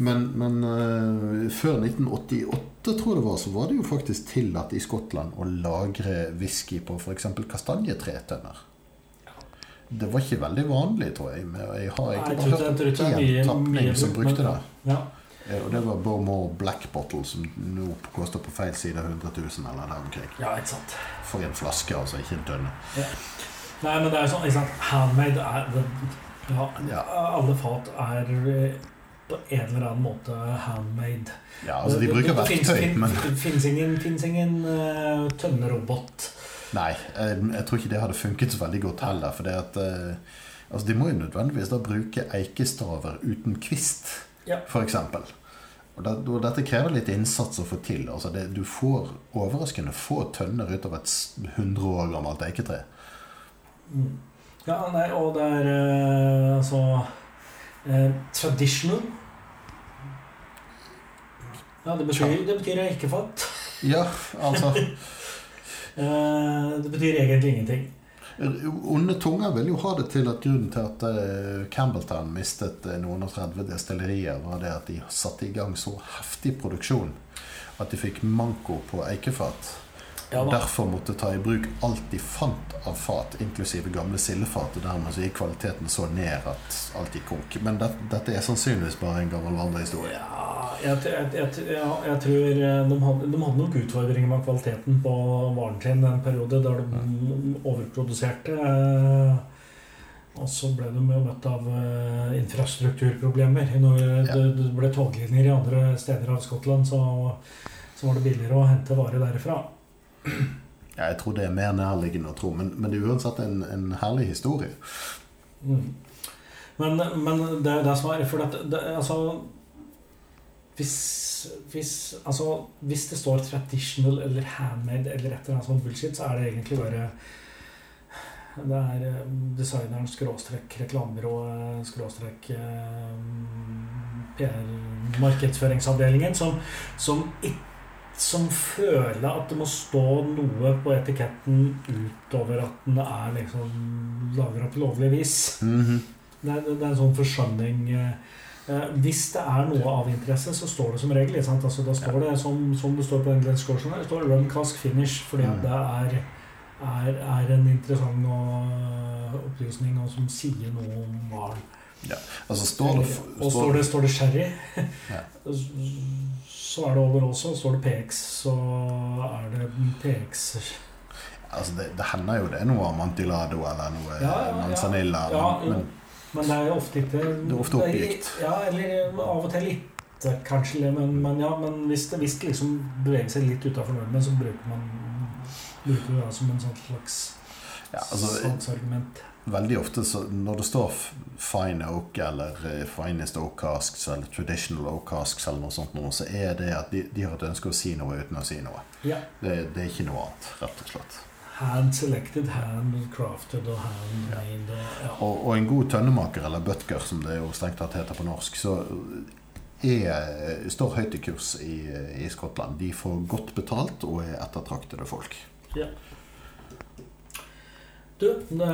Men, men uh, før 1988, tror jeg det var, så var det jo faktisk tillatt i Skottland å lagre whisky på f.eks. kastanjetretønner. Det var ikke veldig vanlig, tror jeg. Jeg har ikke hørt én tapning som brukte det. Ja. Og det var Bormore Black Bottle, som nå koster på feil side 100 000 eller der omkring. Ja, ikke sant. For en flaske, altså. Ikke en dønne. Ja. Nei, men det er jo sånn ikke sant? Handmade er det, ja, ja. Alle fat er eh, på en eller annen måte handmade. Ja, altså de bruker verktøy, men Det fins ingen, ingen uh, tønnerobot. Nei, jeg, jeg, tror ikke det hadde funket så veldig godt heller. For det at uh, altså De må jo nødvendigvis da bruke eikestaver uten kvist, ja. f.eks. Og, det, og dette krever litt innsats å få til. Altså det, du får overraskende få tønner ut av et 100 år gammelt eiketre. Mm. Ja, nei, og det er uh, altså uh, Traditional. Ja, det betyr, det betyr jeg ikke fatt. Ja, altså uh, Det betyr egentlig ingenting. Onde tunger vil jo ha det til at grunnen til at Campbelltown mistet noen og 30 destillerier, var det at de satte i gang så heftig produksjon at de fikk manko på eikefat. Ja, Derfor måtte ta i bruk alt de fant av fat, inklusive gamle sildefat. Og dermed så gikk kvaliteten så ned at alt gikk konk. Men det, dette er sannsynligvis bare en gammel vandrehistorie. Ja, jeg, jeg, jeg, jeg tror eh, de hadde, de hadde nok utfordringer med kvaliteten på varen sin en periode der de overproduserte. eh, Og så ble de jo møtt av eh, infrastrukturproblemer. Når det, det ble toglinjer i andre steder av Skottland, så, så var det billigere å hente varer derifra. Ja, jeg tror det er mer nærliggende å tro, men, men det er uansett en, en herlig historie. Mm. Men, men det er jo det som er For det, det, altså hvis, hvis, altså hvis det står 'traditional' eller 'handmade' eller et eller annet sånt bullshit, så er det egentlig bare Det er eh, designeren skråstrekk reklamebyrået skråstrekk eh, PR-markedsføringsavdelingen som, som, ikk- som føler at det må stå noe på etiketten utover at den er liksom lagra på lovlig vis. Mhm. Det er, det er en sånn forskjønning eh, eh, Hvis det er noe av interesse, så står det som regel. Sant? Altså, da står det som, som det står på den version det står 'run cask finish', fordi Mm. det er, er, er en interessant og, opplysning og som sier noe om varen. Altså, står det, Og står det, står det sherry, Ja. så er det over også. Står det PX, så er det PX. altså, det, det hender jo det er noe amantilado eller noe Ja, ja, ja. manzanilla, Ja, men, men Men det er jo ofte ikke Det er ofte oppgitt. Ja, eller av og til litt, kanskje. Men, men ja, men hvis det, hvis det liksom beveger seg litt utafor normen, så bruker man bruker det som en sånn slags ja, altså, salgsargument. Veldig ofte så, når det står fine oak eller eh, finest oak casks eller traditional oak casks eller noe sånt, noe, så er det at de, de har et ønske å si noe uten å si noe. Ja. Det, det er ikke noe annet, rett og slett. Hand selected, hand crafted og hand made. og- Ja. Og, og en god tønnemaker, eller butker som det jo strengt tatt heter på norsk, så er, står høyt i kurs i, i Skottland. De får godt betalt og er ettertraktede folk. Du, det,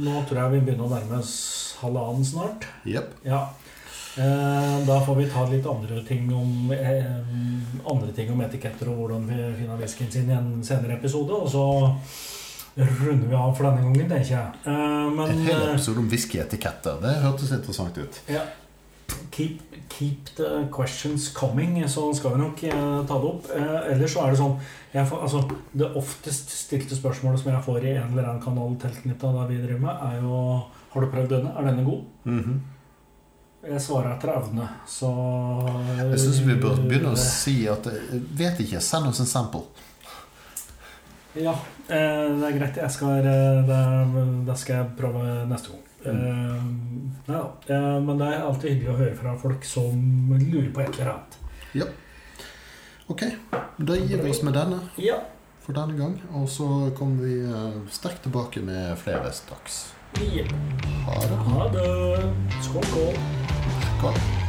nå tror jeg vi begynner å nærme oss halvannen snart. Yep. Ja. Eh, Da får vi ta litt andre ting om eh, Andre ting om etiketter og hvordan vi finner whiskyen sin i en senere episode. Og så runder vi av for denne gangen, tenker jeg. Eh, Men En hel eh, episode om whiskyetiketter. Det hørtes interessant ut. ja. keep, keep the questions coming, så skal vi nok eh, ta det opp. Eh, ellers så er det sånn jeg får, altså, Det oftest stilte spørsmålet som jeg får i en eller annen kanal tilknytta det vi driver med, er jo Har du prøvd denne? Er denne god? Mhm. Jeg svarer etter evne, så Jeg syns vi bør begynne å si at eh, Vet ikke, send oss en sample. Ja, eh, det er greit. Jeg skal, eh, det, det skal jeg prøve neste gang. Eh, nei da. Eh, men det er alltid hyggelig å høre fra folk som lurer på et eller annet. Ok, da gir vi oss med denne Ja. for denne gang. Og så kommer vi eh, sterkt tilbake med flere straks. Ja. Ha det. Ha det. Skål, skål. Skål.